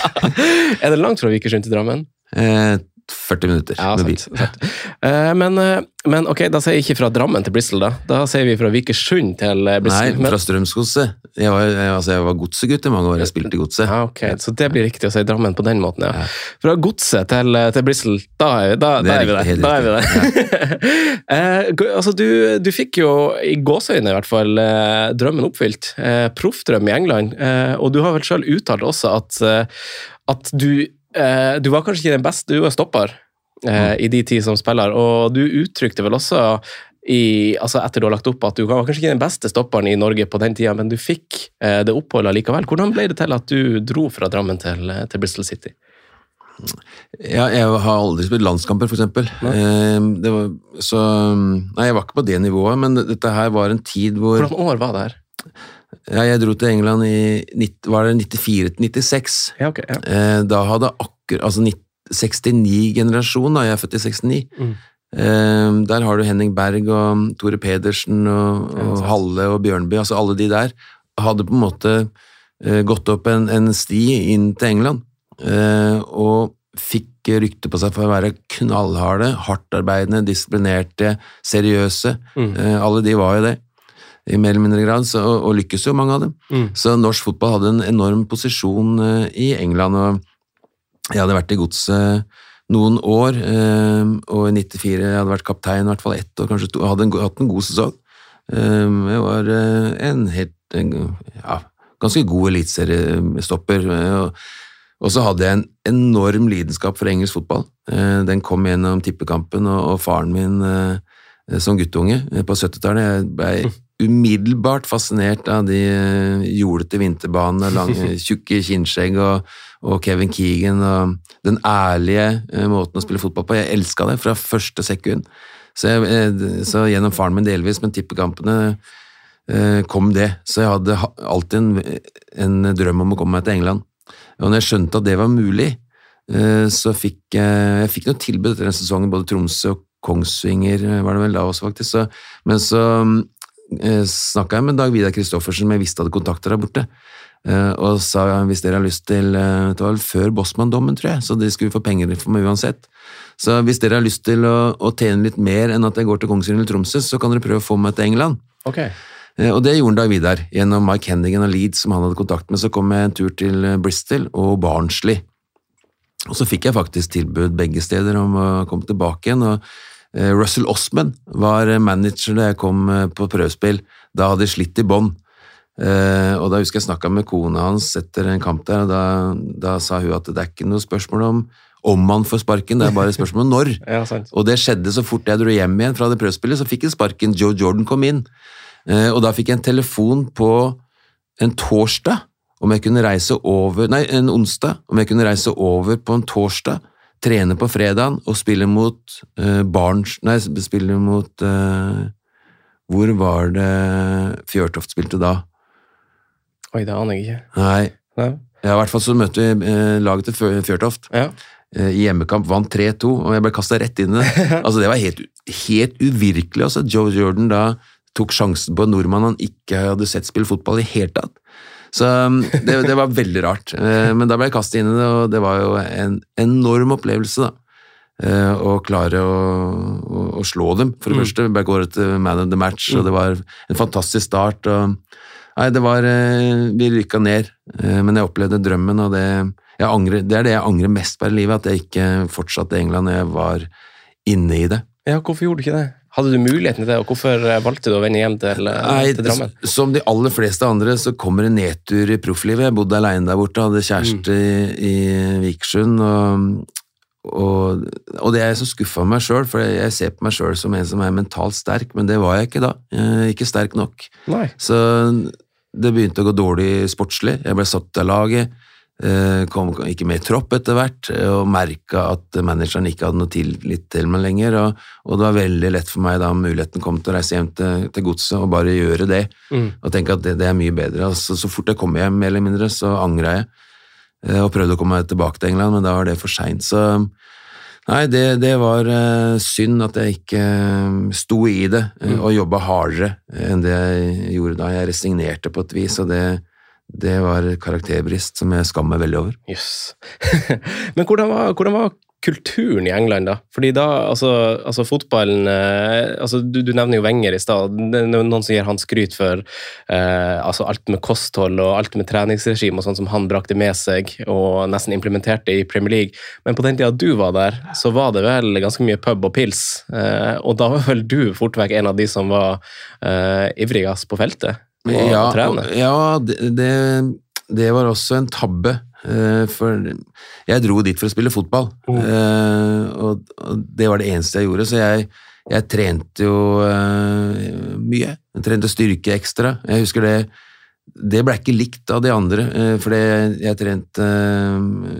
<laughs> er det langt fra Vikersund til Drammen? eh, 40 minutter Ja, med bil. <laughs> sant. sant. <laughs> Eh, men, eh, men ok, da sier jeg ikke fra Drammen til Bristol, da. Da sier vi fra Vikersund til Bristol. Nei, Men- fra Strømsgodset. Jeg var, jeg, altså, jeg var godsegutt i mange år. Jeg spilte i godset. Ja, ok, Så det blir riktig å si Drammen på den måten, ja. Ja. Fra godset til, eh, til Bristol, da er, vi- da, da er vi der. Da er vi der. eh, altså, du, du fikk jo, i gåseøyne i hvert fall, eh, drømmen oppfylt. Eh, Proffdrøm i England. Eh, og du har vel sjøl uttalt også at, eh, at du, eh, du var kanskje ikke den beste, du var stopper eh, i de ti som spiller, og du uttrykte vel også i, altså etter du har lagt opp at du var kanskje ikke den beste stopperen i Norge på den tida, men du fikk eh, det oppholdet likevel. Hvordan ble det til at du dro fra Drammen til, eh, til Bristol City? Ja, jeg har aldri spilt landskamper, eksempel. Eh, var, så Nei, jeg var ikke på det nivået, men dette her var en tid hvor Hvordan år var det her? Ja, Jeg dro til England i nitt- var det 94 til 96. Ja, okay, Ja. Eh, da hadde akkurat Altså 69-generasjon, da. Jeg er født i 69. Mm. Eh, der har du Henning Berg og Tore Pedersen og, og. Halle og Bjørnby. Altså alle de der hadde på en måte eh, gått opp en, en sti inn til England. Eh, og fikk rykte på seg for å være knallharde, hardtarbeidende, disiplinerte, seriøse. Mm. Eh, alle de var jo det, i mer eller mindre grad, så, og, og lykkes jo mange av dem. Mm. Så norsk fotball hadde en enorm posisjon uh, i England, og jeg hadde vært i godset noen år, uh, og i 94 jeg hadde vært kaptein i hvert fall ett år, kanskje to, hadde en, hatt en god sesong. Eh, jeg var uh, en helt en, ja, ganske god eliteseriestopper, eh, og, og så hadde jeg en enorm lidenskap for engelsk fotball. Eh, den kom gjennom tippekampen, og, og faren min eh, som guttunge eh, på 70-tallet. Jeg ble umiddelbart fascinert av de eh, jordete vinterbanene, lange, <laughs> tjukke kinnskjegg og, og Kevin Keegan og den ærlige eh, måten å spille fotball på. Jeg elska det fra første sekund. Så, jeg, eh, så gjennom faren min delvis, men tippekampene kom det. Så jeg hadde alltid en, en drøm om å komme meg til England. Og når jeg skjønte at det var mulig, så fikk jeg, fikk noe tilbud etter den sesongen, både Tromsø og Kongsvinger var det vel da også, faktisk. Så, men så eh, snakka jeg med Dag Vidar Kristoffersen, som jeg visste hadde kontakter der borte, eh, og sa hvis dere har lyst til eh, Det var vel før Bossmann-dommen, tror jeg, så de skulle få penger for meg uansett. Så hvis dere har lyst til å, å tjene litt mer enn at jeg går til Kongsvinger eller Tromsø, så kan dere prøve å få meg til England. Ok. Eh, Og det gjorde Dag Vidar, gjennom Mike Hendigan og Leeds, som han hadde kontakt med. Så kom jeg en tur til eh, Bristol og Barnsley. Og så fikk jeg faktisk tilbud begge steder om å komme tilbake igjen. og eh, Russell Osman var eh, manager da jeg kom eh, på prøvespill. Da hadde jeg slitt i bånn. Eh, og da husker jeg snakka med kona hans etter en kamp der, og da, da sa hun at det er ikke noe spørsmål om om man får sparken, det er bare et spørsmål om når. <laughs> Ja, sant. Og det skjedde så fort jeg dro hjem igjen fra det prøvespillet, så fikk jeg sparken. Joe Jordan kom inn. Eh, og da fikk jeg en telefon på en torsdag om jeg kunne reise over Nei, en onsdag. Om jeg kunne reise over på en torsdag, trene på fredagen og spille mot uh, Barns Nei, spille mot uh, Hvor var det Fjørtoft spilte da? Oi, det aner jeg ikke. Nei, Nei. ja, i hvert fall så møtte vi uh, laget til Fjørtoft. Ja. Eh, I hjemmekamp vant 3-2, og jeg ble kasta rett inn i det. <laughs> Altså, det var helt, helt uvirkelig. Altså. Joe Jordan da tok sjansen på en nordmann han ikke hadde sett spille fotball i hele tatt. Så um, det, det var veldig rart. Eh, Men da ble jeg kastet inn i det, og det var jo en enorm opplevelse, da. Eh, Å klare å, å, å slå dem, for det første. Bare gå til man of the match, og det var en fantastisk start. og Nei, det var eh, Vi rykka ned, men jeg opplevde drømmen, og det, jeg angrer, det er det jeg angrer mest på i livet, at jeg ikke fortsatte i England når jeg var inne i det. ja, hvorfor gjorde du ikke det? Hadde du muligheten til det, og hvorfor eh, valgte du å vende hjem til, eh, Nei, til Drammen? Som de aller fleste andre så kommer en nedtur i profflivet. Jeg bodde alene der borte, hadde kjæreste i, i Vikersund. Og, og, og det er jeg så skuffa meg sjøl, for jeg, ser på meg sjøl som en som er mentalt sterk, men det var jeg ikke da. Jeg ikke sterk nok. Nei. Så det begynte å gå dårlig sportslig. Jeg ble satt av laget, kom ikke med i tropp etter hvert, eh, og merka at manageren ikke hadde noe tillit til meg lenger. Og, og det var veldig lett for meg da muligheten kom til å reise hjem til, til godset og bare gjøre det. Mm. Og tenke at det, det er mye bedre. Altså, så fort jeg kom hjem, mer eller mindre, så angra jeg. eh, Og prøvde å komme meg tilbake til England, men da var det for seint. Så Nei, det, det var eh, synd at jeg ikke eh, sto i det eh, og jobba hardere enn det jeg gjorde da. Jeg resignerte på et vis, og det, det var karakterbrist som jeg skammer meg veldig over. Jøss. <laughs> Men hvordan var, hvordan var kulturen i England, da? Fordi da, altså, altså fotballen eh, altså, du, du nevner jo Wenger i stad. Noen som gir han skryt for eh, altså alt med kosthold og alt med treningsregime og sånn som han brakte med seg og nesten implementerte i Premier League. Men på den tida du var der, så var det vel ganske mye pub og pils. Eh, og da var vel du fort vekk en av de som var eh, ivrigst på feltet? Og, ja, og- ja det, det, det var også en tabbe. eh, For jeg dro dit for å spille fotball, Mm. eh, og, og det var det eneste jeg gjorde. Så jeg, jeg trente jo eh, mye. Jeg trente styrke ekstra. Jeg husker det Det ble ikke likt av de andre, for fordi jeg trente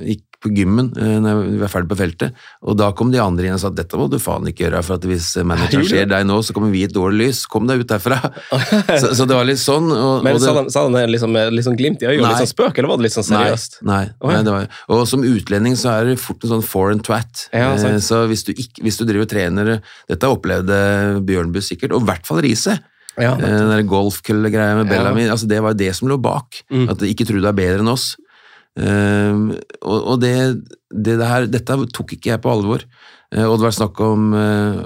Gikk på gymmen eh, når vi var ferdig på feltet, og da kom de andre inn og sa at dette må du faen ikke gjøre, for at hvis manageren ser deg nå, så kommer vi i et dårlig lys. Kom deg ut derfra. <laughs> så, så det var litt sånn. Og, Men og det, sa han, sa det liksom med litt sånn glimt i øyet og litt sånn spøk, eller var det litt sånn seriøst? Nei, nei, Å, ja. nei det var, og som utlending så er det fort en sånn foreign twat. Ja. Eh, så hvis du, ikke, hvis du driver trener Dette opplevde Bjørnbu sikkert, og i hvert fall Riise. Ja, Eh, Den der golfkølle-greia med Ja. Bellamy, altså det var det som lå bak. Mm. At de ikke tror du er bedre enn oss. Ehm, og det, det her, dette tok ikke jeg på alvor. Uh, og det var snakk om uh,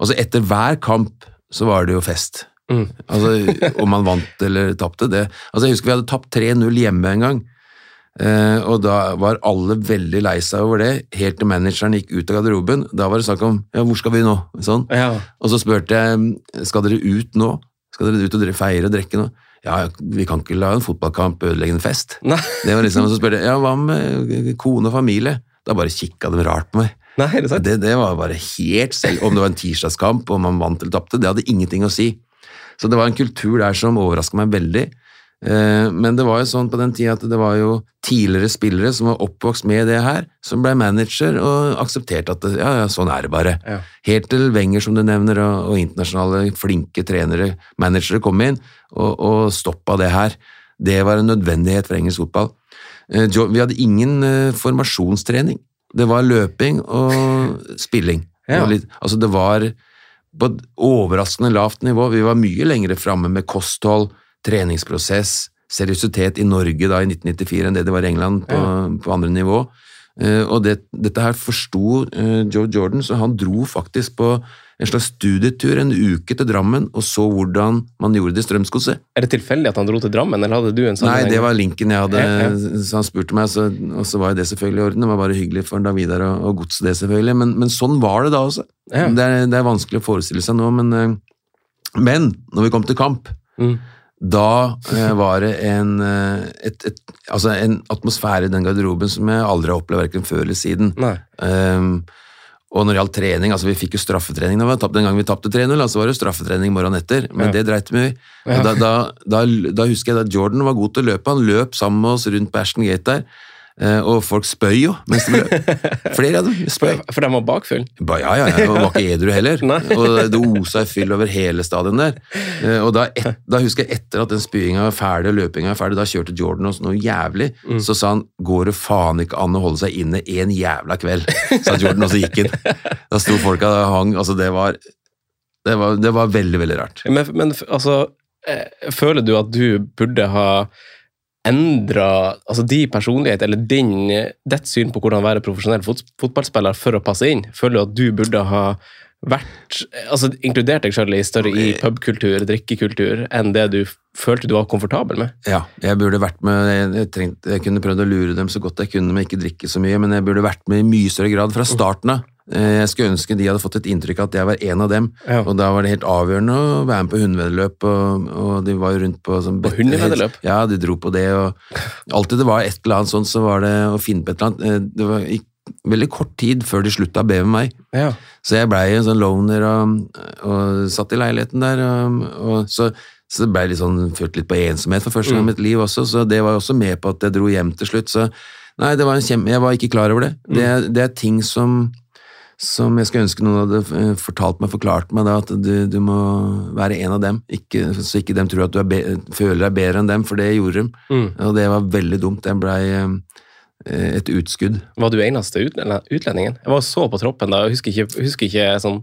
Altså, etter hver kamp så var det jo fest. Mm. Altså, Om man vant eller tapte. Det. Altså, jeg husker vi hadde tapt 3-0 hjemme en gang. Eh, og da var alle veldig lei seg over det, helt til manageren gikk ut av garderoben. Da var det snakk om ja, hvor skal vi nå? Sånn. Ja. Og så spurte jeg skal dere ut nå? Skal dere ut og feire og drikke nå? Ja, vi kan ikke la en fotballkamp ødelegge en fest. <laughs> Nei, Det var liksom, Så spurte jeg ja, hva med kone og familie? Da bare kikka de rart på meg. nei, er det sant? Det, det var bare helt selv, Om det var en tirsdagskamp, om man vant eller tapte, det hadde ingenting å si. Så det var en kultur der som overraska meg veldig. Eh, Men det var jo sånn på den tida at det var jo tidligere spillere som var oppvokst med det her, som ble manager og aksepterte at det, ja, ja, sånn er det bare. Ja. Helt til Wenger, som du nevner, og, og internasjonale flinke trenere, managere kom inn og, og stoppa det her. Det var en nødvendighet for engelsk fotball. Eh, Vi hadde ingen eh, formasjonstrening. Det var løping og spilling. Ja. var litt, altså det var på et overraskende lavt nivå. Vi var mye lengre framme med kosthold, treningsprosess, seriøsitet i Norge da i 1994 enn det det var i England på, på andre nivå. Eh, og det, dette her forsto eh, Joe Jordan, så han dro faktisk på en slags studietur en uke til Drammen og så hvordan man gjorde det i Strømsgodset. Er det tilfeldig at han dro til Drammen, eller hadde du en Nei, det var linken jeg hadde, Ja, så han spurte meg, så, og så var jo det selvfølgelig i orden. Det var bare hyggelig for Davidar og, og godset det, selvfølgelig. Men, men sånn var det da også. Ja. Det, er, det er vanskelig å forestille seg nå, men, eh, men når vi kom til kamp, Mm. Da eh, var det en, eh, et, et, altså en atmosfære i den garderoben som jeg aldri har opplevd hverken før eller siden. Ehm, og når det gjaldt trening, altså vi fikk jo straffetrening da vi tapt, den gangen vi tapte 3-0, altså var det straffetrening morgenen etter, men Ja. det dreit vi i. Da, da, da, da husker jeg at Jordan var god til å løpe, han løp sammen med oss rundt på Ashton Gate der, og folk spøy jo mens de løp. <laughs> Flere av dem spøy. For de var bakfull? Ba, ja, ja, ja, og var ikke edru heller. <laughs> Og det osa fyll over hele stadion der. Eh, Og da, et, da husker jeg etter at den spyinga var ferdig og løpinga var ferdig, da kjørte Jordan oss noe jævlig, Mm. så sa han 'går det faen ikke an å holde seg inne en jævla kveld', sa Jordan, og så gikk han. Da sto folka og hang, altså det var det var, det var veldig, veldig rart. Men, men altså, eh, føler du at du burde ha endra altså din personlighet, eller din, ditt syn på hvordan være profesjonell fot fotballspiller for å passe inn? Føler du at du burde ha vært, altså inkludert deg selv i større i pubkultur, drikkekultur, enn det du følte du var komfortabel med? Ja, jeg burde vært med jeg, jeg, trengte, jeg kunne prøvd å lure dem så godt jeg kunne med ikke drikke så mye, men jeg burde vært med i mye større grad fra starten av. Eh, Jeg skulle ønske de hadde fått et inntrykk av at jeg var en av dem, Ja. og da var det helt avgjørende å være med på hundeveddeløp, og, og de var jo rundt på sånn hundeveddeløp? Ja, de dro på det, og alltid det var et eller annet sånt, så var det å finne på et eller annet. Eh, Det var veldig kort tid før de slutta å be med meg. Ja. Så jeg blei en sånn loner og, og satt i leiligheten der. Og, og så, så det blei litt sånn, følt litt på ensomhet for første gang i mitt liv også, så det var også med på at jeg dro hjem til slutt. Så nei, det var en kjempe, jeg var ikke klar over det. Det, er- det er ting som, som jeg skulle ønske noen hadde eh, fortalt meg, forklart meg, da, at du, du må være en av dem, ikke, så ikke dem tror at du er føler deg bedre enn dem, for det gjorde de. Mm. Og det var veldig dumt. Det blei eh, et utskudd. Var du eneste utlendingen? Jeg var så på troppen da, jeg husker ikke, husker ikke sånn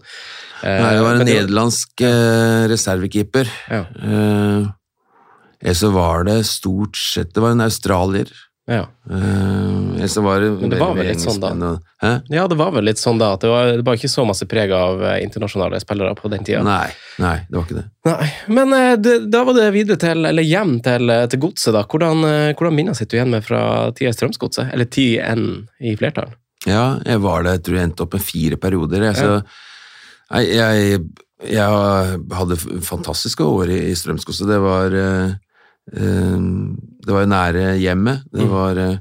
eh, Nei, jeg var en nederlandsk eh, reservekeeper. Ja. Eh, så var det stort sett Det var en australier. Ja. Uh, Ellers så var det Men det var vel litt sånn da? Ja, det var vel litt sånn da, at det var, det var ikke så masse preg av eh, internasjonale spillere på den tida. Nei, nei, det var ikke det. Nei, men eh, det, da var det videre til, eller hjem til, eh, til godset, da. Hvordan, eh, hvordan minner sitter du igjen med fra tida i Strømsgodset? Eller 10N i flertall? Ja, jeg var der, jeg tror jeg endte opp med fire perioder. Jeg, så, jeg, jeg, jeg hadde fantastiske år i, i Strømsgodset. Det var uh, eh, Det var nære hjemmet. Det Mm. var, eh,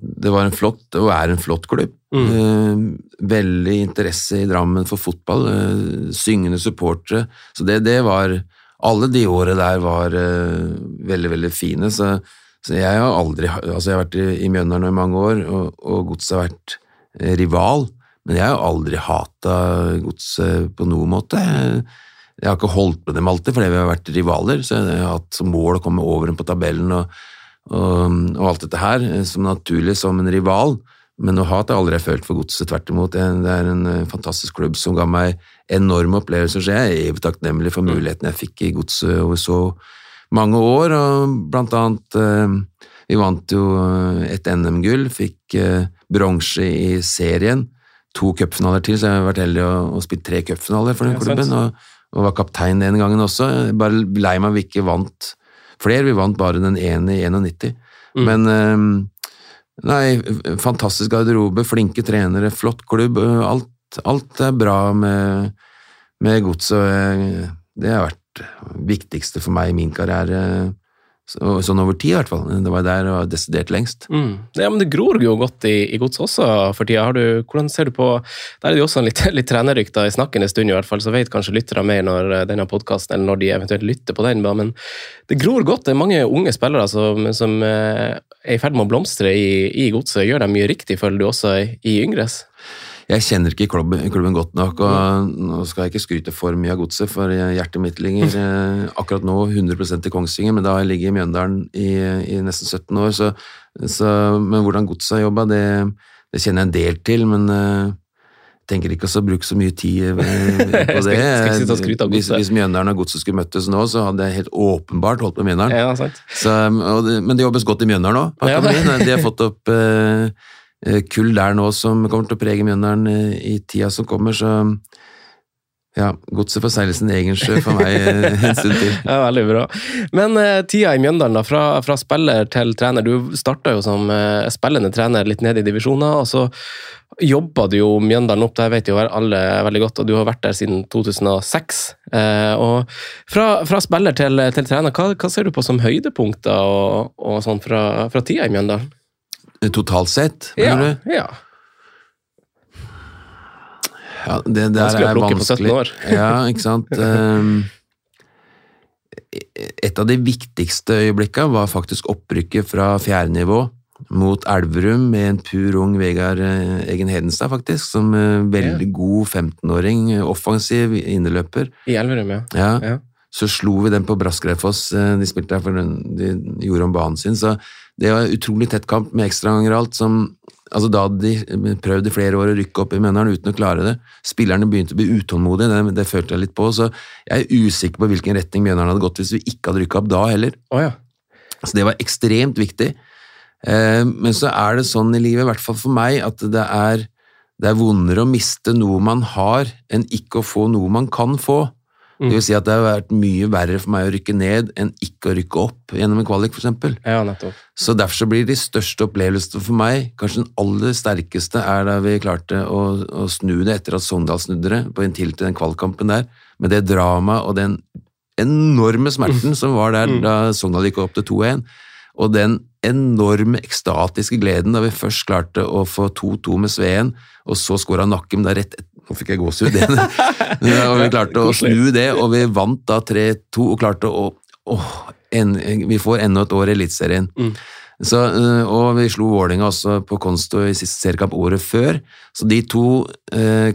det var en flott, og er en flott klubb. Mm. Eh, veldig interesse i Drammen for fotball. eh, syngende supportere. Så det, det var Alle de årene der var veldig, veldig fine. Så, så jeg har aldri Altså, jeg har vært i, i Mjøndalen i mange år, og, og Godset har vært rival. Men jeg har aldri hata Godset på noen måte. Jeg, jeg har ikke holdt med dem alltid, fordi vi har vært rivaler. Så jeg har hatt som mål å komme over dem på tabellen og, og, og alt dette her, eh, som naturlig som en rival. Men noe hat har jeg aldri følt for Godset, tvert imot. Det det er en eh, fantastisk klubb som ga meg enorme opplevelser, så jeg er evig takknemlig for muligheten jeg fikk i Godset over så mange år, og blant annet eh, Vi vant jo et NM-gull, fikk bronse i serien, to cupfinaler til, så jeg har vært heldig å, å spille tre cupfinaler for den klubben, og, og var kaptein den gangen også. Bare lei meg vi ikke vant flere, vi vant bare den ene i 91. Mm. Men eh, Nei, fantastisk garderobe, flinke trenere, flott klubb. Alt, alt er bra med, med godset. Det har vært det viktigste for meg i min karriere. Så, sånn over tid, i hvert fall. Det var der det var desidert lengst. Mm. Ja, men det gror jo godt i, i godset også for tida. Du, hvordan ser du på Der er det jo også en litt, <laughs> litt trenerrykter i snakkende stund, i hvert fall, så vet kanskje lyttere mer når eh, denne podkasten, eller når de eventuelt lytter på den. Men det gror godt. Det er mange unge spillere som, som eh, er i ferd med å blomstre i, i godset. Gjør de mye riktig, føler du, også i, i Yngres? Jeg kjenner ikke klubben, klubben godt nok, og nå skal jeg ikke skryte for mye av godset, for hjertet mitt ligger <laughs> eh, akkurat nå 100% i Kongsvinger, men da har jeg ligget i Mjøndalen i, i nesten 17 år, så, så, men hvordan godset har jobba, det, det kjenner jeg en del til, men eh, tenker ikke å bruke så mye tid eh, <laughs> på Skal- det. skal av hvis, hvis Mjøndalen og godset skulle møttes nå, så hadde jeg helt åpenbart holdt på Mjøndalen. Ja. Så, det, men det jobbes godt i Mjøndalen òg. Ja, det- De har fått opp eh, kull der nå som kommer til å prege Mjøndalen eh, i tida som kommer, så ja, godset for seilelsen Egensjø egen for meg eh, <laughs> en stund til. Ja, Veldig bra. Men uh, tida i Mjøndalen, da, fra, fra spiller til trener. Du starta jo som uh, spillende trener litt ned i divisjoner, og så jobba du jo Mjøndalen opp, det vet jo alle veldig godt, og du har vært der siden 2006. Uh, og fra, fra spiller til, til trener, hva, hva ser du på som høydepunkter og, og sånn fra, fra tida i Mjøndalen? Totalt sett, Ja, mener du? ja. Ja, det der Vanskelig å er plukke på 17 vanskelig. år. <laughs> ja, ikke sant. Ehm, et av de viktigste øyeblikkene var faktisk opprykket fra fjerde nivå mot Elverum med en pur ung Vegard eh, Egen Hedenstad, faktisk. Som eh, veldig god 15-åring, eh, offensiv inneløper. I Elverum, ja. Ja. ja. Så slo vi den på Braskreidfoss, eh, de spilte der for den- de gjorde om banen sin. Så det var utrolig tett kamp med ekstraganger og alt. som Altså Da hadde de prøvd i flere år å rykke opp i Mjøndalen uten å klare det. Spillerne begynte å bli utålmodige, det, det følte jeg litt på. Så jeg er usikker på hvilken retning Mjøndalen hadde gått hvis vi ikke hadde rykka opp da heller. Oh, ja. Så det var ekstremt viktig. Eh, men så er det sånn i livet, i hvert fall for meg, at det er, det er vondere å miste noe man har, enn ikke å få noe man kan få. Det vil si at det har vært mye verre for meg å rykke ned enn ikke å rykke opp gjennom en kvalik, for. Ja, nettopp. Så derfor så blir de største opplevelsene for meg, kanskje den aller sterkeste, er da vi klarte å, å snu det etter at Sogndal snudde det, på en til til den kvalkampen der, med det dramaet og den enorme smerten <laughs> som var der da Sogndal gikk opp til 2-1, og den enorme ekstatiske gleden da vi først klarte å få 2-2 med Sveen, og så skåra Nakkim da rett Nå fikk jeg gåsehud. <laughs> Og vi klarte å snu det, og vi vant da 3-2 og klarte å åh, en, Vi får enda et år i Eliteserien. Så, øh, og vi slo Vålerenga også på Konsto i siste seriekamp året før. Så de to eh,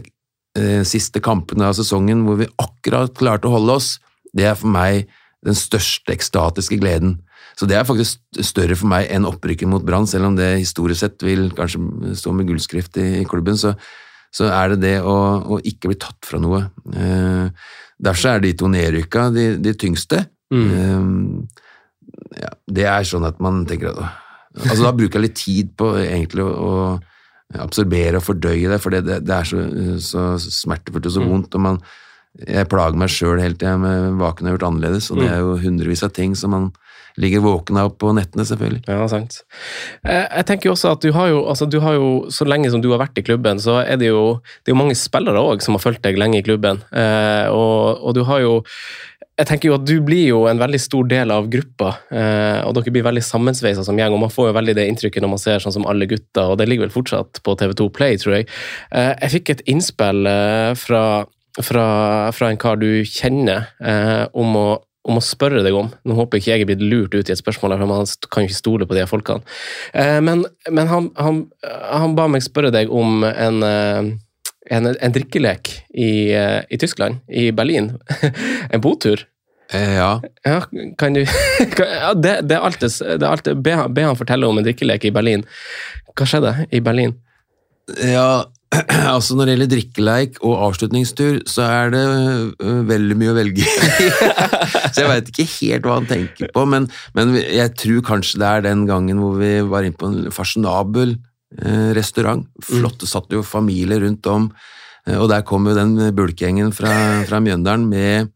siste kampene av sesongen hvor vi akkurat klarte å holde oss, det er for meg den største ekstatiske gleden. Så det er faktisk større for meg enn opprykket mot Brann, selv om det historisk sett vil kanskje stå med gullskrift i, i klubben. Så, så er det det å, å ikke bli tatt fra noe. Eh, derfor er de to nedrykka de, de tyngste. Eh, ja, det er sånn at man tenker at Altså Da bruker jeg litt tid på egentlig å, å absorbere og fordøye det, for det, det, det er så, så smertefullt og så vondt. og man jeg plager meg sjøl helt til jeg med hva kunne jeg gjort annerledes, og det er jo hundrevis av ting som man ligger våken av på nettene, selvfølgelig. Ja, sant. Eh, Jeg tenker jo også at du har jo, altså du har jo, så lenge som du har vært i klubben, så er det jo, det er jo mange spillere òg som har fulgt deg lenge i klubben. Eh, og, og du har jo jeg tenker jo at Du blir jo en veldig stor del av gruppa, eh, og dere blir veldig sammensveisa som gjeng. og Man får jo veldig det inntrykket når man ser sånn som alle gutta, og det ligger vel fortsatt på TV2 Play, tror jeg. Jeg fikk et innspill fra, fra, fra en kar du kjenner, om å om å spørre deg om. Nå håper ikke jeg er blitt lurt ut i et spørsmål, for man kan jo ikke stole på de folkene. Eh, men men han, han, han ba meg spørre deg om en, eh, en, en drikkelek i, eh, i Tyskland, i Berlin. <laughs> en botur. Ja. Ja, kan du <laughs> kan, ja, det, det er alt det, det er alltid. Be, han- be han fortelle om en drikkelek i Berlin. Hva skjedde i Berlin? ja, <clears throat> altså når det gjelder drikkeleik og avslutningstur, så er det øh, veldig mye å velge i. <laughs> så jeg veit ikke helt hva han tenker på, men, men jeg tror kanskje det er den gangen hvor vi var inne på en fasjonabel eh, restaurant. Flotte satt jo familier rundt om, eh, og der kom jo den bulkgjengen fra, fra Mjøndalen med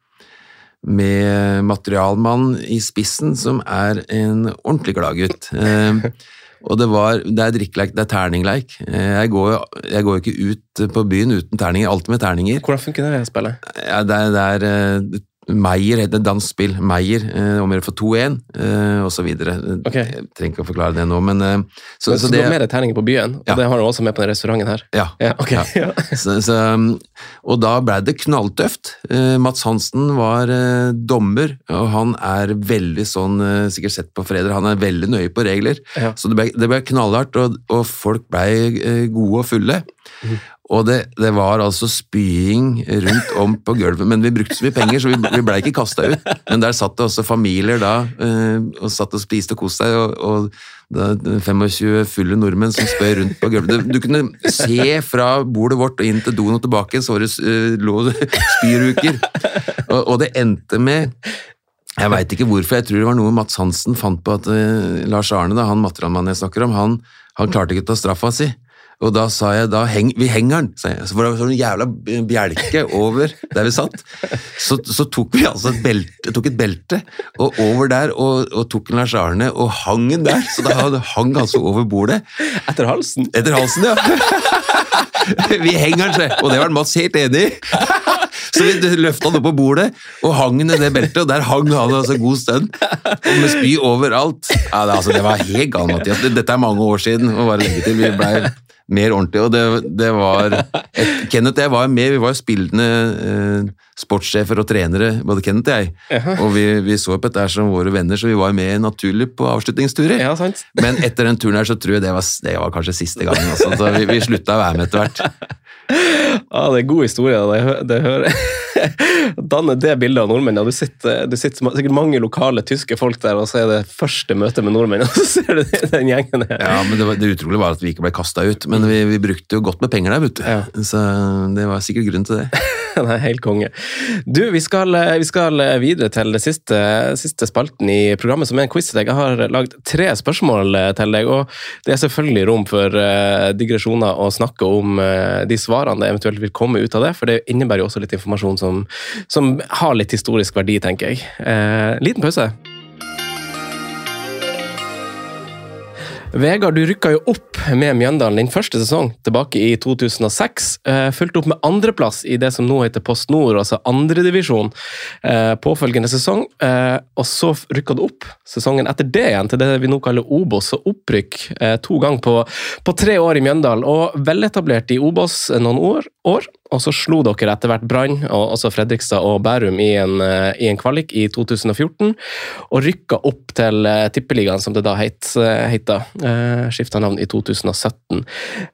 med materialmann i spissen, som er en ordentlig gladgutt. <laughs> Eh, og det, var, det er drikkeleik, det er terningleik. Eh, jeg går jeg går ikke ut på byen uten terninger, alltid med terninger. Hvordan funker det spillet? Ja, det er, det er eh, Meyer heter det, dansk spill. Meyer, eh, om å gjøre for 2-1, eh, så videre. Jeg trenger ikke å forklare det nå, men eh, så, Så, så du det har mer terninger på byen, og Ja. det har du også med på den restauranten her? Ja. Ja, ok. Ja. <laughs> Så, så, um, og da ble det knalltøft. Eh, Mats Hansen var eh, dommer, og han er veldig sånn, eh, sikkert sett på Freder, han er veldig nøye på regler. Så det ble, det ble knallhardt, og, og folk ble eh, gode og fulle. Mhm. Og det, det var altså spying rundt om på gulvet, men vi brukte så mye penger, så vi, vi ble ikke kasta ut. Men der satt det også familier da, eh, og satt og spiste og koste seg, og, og er 25 fulle nordmenn som spøy rundt på gulvet. Du, kunne se fra bordet vårt og inn til doen og tilbake, så det uh, lå spyruker. Og, og det endte med jeg veit ikke hvorfor, jeg tror det var noe Mats Hansen fant på at uh, Lars Arne, da, han materialmannen jeg snakker om, han, han klarte ikke å ta straffa si. Og da sa jeg da heng, vi henger den, sa jeg. Så for det var sånn jævla bjelke over der vi satt. Så, så tok vi altså et belte, tok et belte og over der og, og tok en Lars Arne og hang den der. Så da hang altså over bordet. Etter halsen? Etter halsen, ja. <laughs> Vi henger den, se. Og det var Mats helt enig i. <laughs> Så vi løfta han opp på bordet og hang den i det beltet, og der hang han altså god stund. Og med spy overalt. Ja, det, altså, det var helt galt, Mathias. Dette er mange år siden, og bare legge til. Vi blei mer ordentlig. Og det, det var <laughs> et, Kenneth og jeg var med, vi var spillende eh, sportssjefer og trenere, både Kenneth og jeg. Og vi, vi så på dette som våre venner, så vi var med naturlig på avslutningsturer. Ja, sant? Men etter den turen her så tror jeg det var, det var kanskje siste gangen. også, Så vi, vi slutta å være med etter hvert. <laughs> Ja, det er god historie. Det, det hører <laughs> Danne det bildet av nordmenn. Ja. Du sitter, du sitter sikkert mange lokale tyske folk der, og så er det første møte med nordmenn, <laughs> og så ser du den gjengen her. Ja, men det, var, det utrolige var at vi ikke ble kasta ut. Men vi, vi brukte jo godt med penger der, vet du. Ja. Så det var sikkert grunn til det. <laughs> Nei, helt konge. Du, vi skal, vi skal videre til det siste, siste spalten i programmet, som er en quiz til deg. Jeg har lagd tre spørsmål til deg, og det er selvfølgelig rom for eh, digresjoner å snakke om eh, de svarene det eventuelt vil komme ut av det, for det innebærer jo også litt informasjon som, som har litt historisk verdi, tenker jeg. Eh, liten pause. Vegard, du rykka jo opp med Mjøndalen din første sesong tilbake i 2006. Eh, fulgte opp med andreplass i det som nå heter Post Nord, altså andredivisjon, eh, påfølgende sesong. Eh, og så rykka du opp sesongen etter det igjen til det vi nå kaller Obos, og opprykk to ganger på, på tre år i Mjøndalen. Og veletablert i Obos noen år, år og så slo dere etter hvert Brann, og også Fredrikstad og Bærum, i en, eh, i en kvalik i 2014. Og rykka opp til eh, Tippeligaen, som det da het, eh, heita. Eh, Skifta navn i 2017.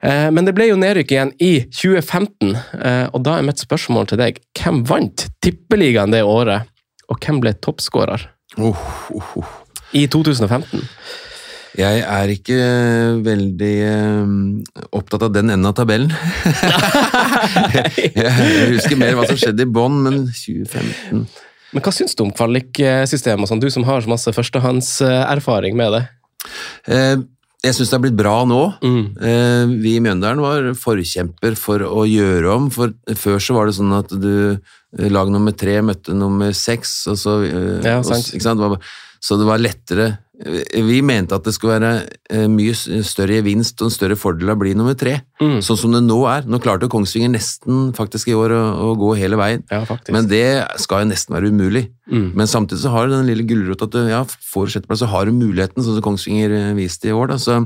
Eh, men det ble jo nedrykk igjen i 2015, eh, og da er mitt spørsmål til deg hvem vant Tippeligaen det året, og hvem ble toppskårer Oh, oh, oh. i 2015? Jeg er ikke veldig eh, opptatt av den enden av tabellen. <laughs> jeg husker mer hva som skjedde i bånn, men 2015 Men hva syns du om kvaliksystemet, sånn, du som har så masse førstehåndserfaring med det? Eh, Jeg syns det har blitt bra nå. Mm. Eh, Vi i Mjøndalen var forkjemper for å gjøre om, for før så var det sånn at du eh, lag nummer tre møtte nummer seks, og så eh, Ja, og- sant. sant? Så det var lettere. Eh, Vi mente at det skulle være eh, mye større gevinst og en større fordel å bli nummer tre, Mm. sånn som det nå er. Nå klarte Kongsvinger nesten faktisk i år å, å gå hele veien, Ja, men det skal jo nesten være umulig. mm. Men samtidig så har du den lille gulrota at du ja, får sjetteplass, så har du muligheten, sånn som Kongsvinger eh, viste i år. Da. Så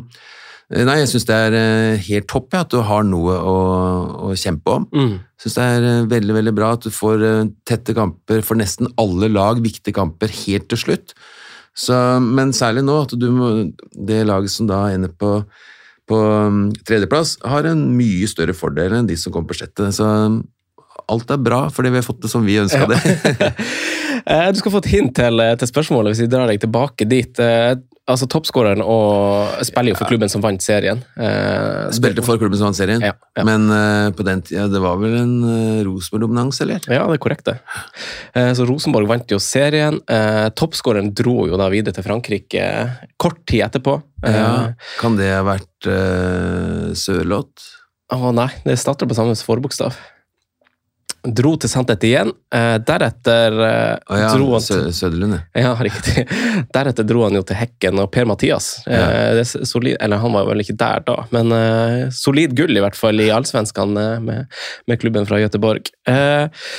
nei, jeg syns det er helt topp ja, at du har noe å, å kjempe om. Mm. Syns det er veldig veldig bra at du får tette kamper for nesten alle lag, viktige kamper, helt til slutt. Så, men særlig nå, at du må, det laget som da ender på, på um, tredjeplass, har en mye større fordel enn de som kommer på sjette. Så um, alt er bra, fordi vi har fått det som vi ønska Ja. det. <laughs> Eh, Du skal få et hint til, til spørsmålet hvis vi drar deg tilbake dit. Eh, Altså, Toppskåreren og spiller jo for klubben som vant serien. Eh, Spilte for klubben som vant serien, Ja, ja. men eh, på den tida det var vel en eh, Rosenborg-dominans, eller? Ja, det er korrekt, det. Eh, Så Rosenborg vant jo serien. Eh, Toppskåreren dro jo da videre til Frankrike kort tid etterpå. Eh, Ja. Kan det ha vært eh, Sørloth? Å nei, det starter på samme forbokstav. Dro til Saint igjen. Eh, deretter Å ja, dro han til Søderlund, ja. Ja, riktig. <laughs> Deretter dro han jo til Hekken og Per-Mathias. Ja. Eh, er solid, eller han var vel ikke der da, men eh, solid gull i hvert fall i Allsvenskan eh, med, med klubben fra Göteborg. Eh,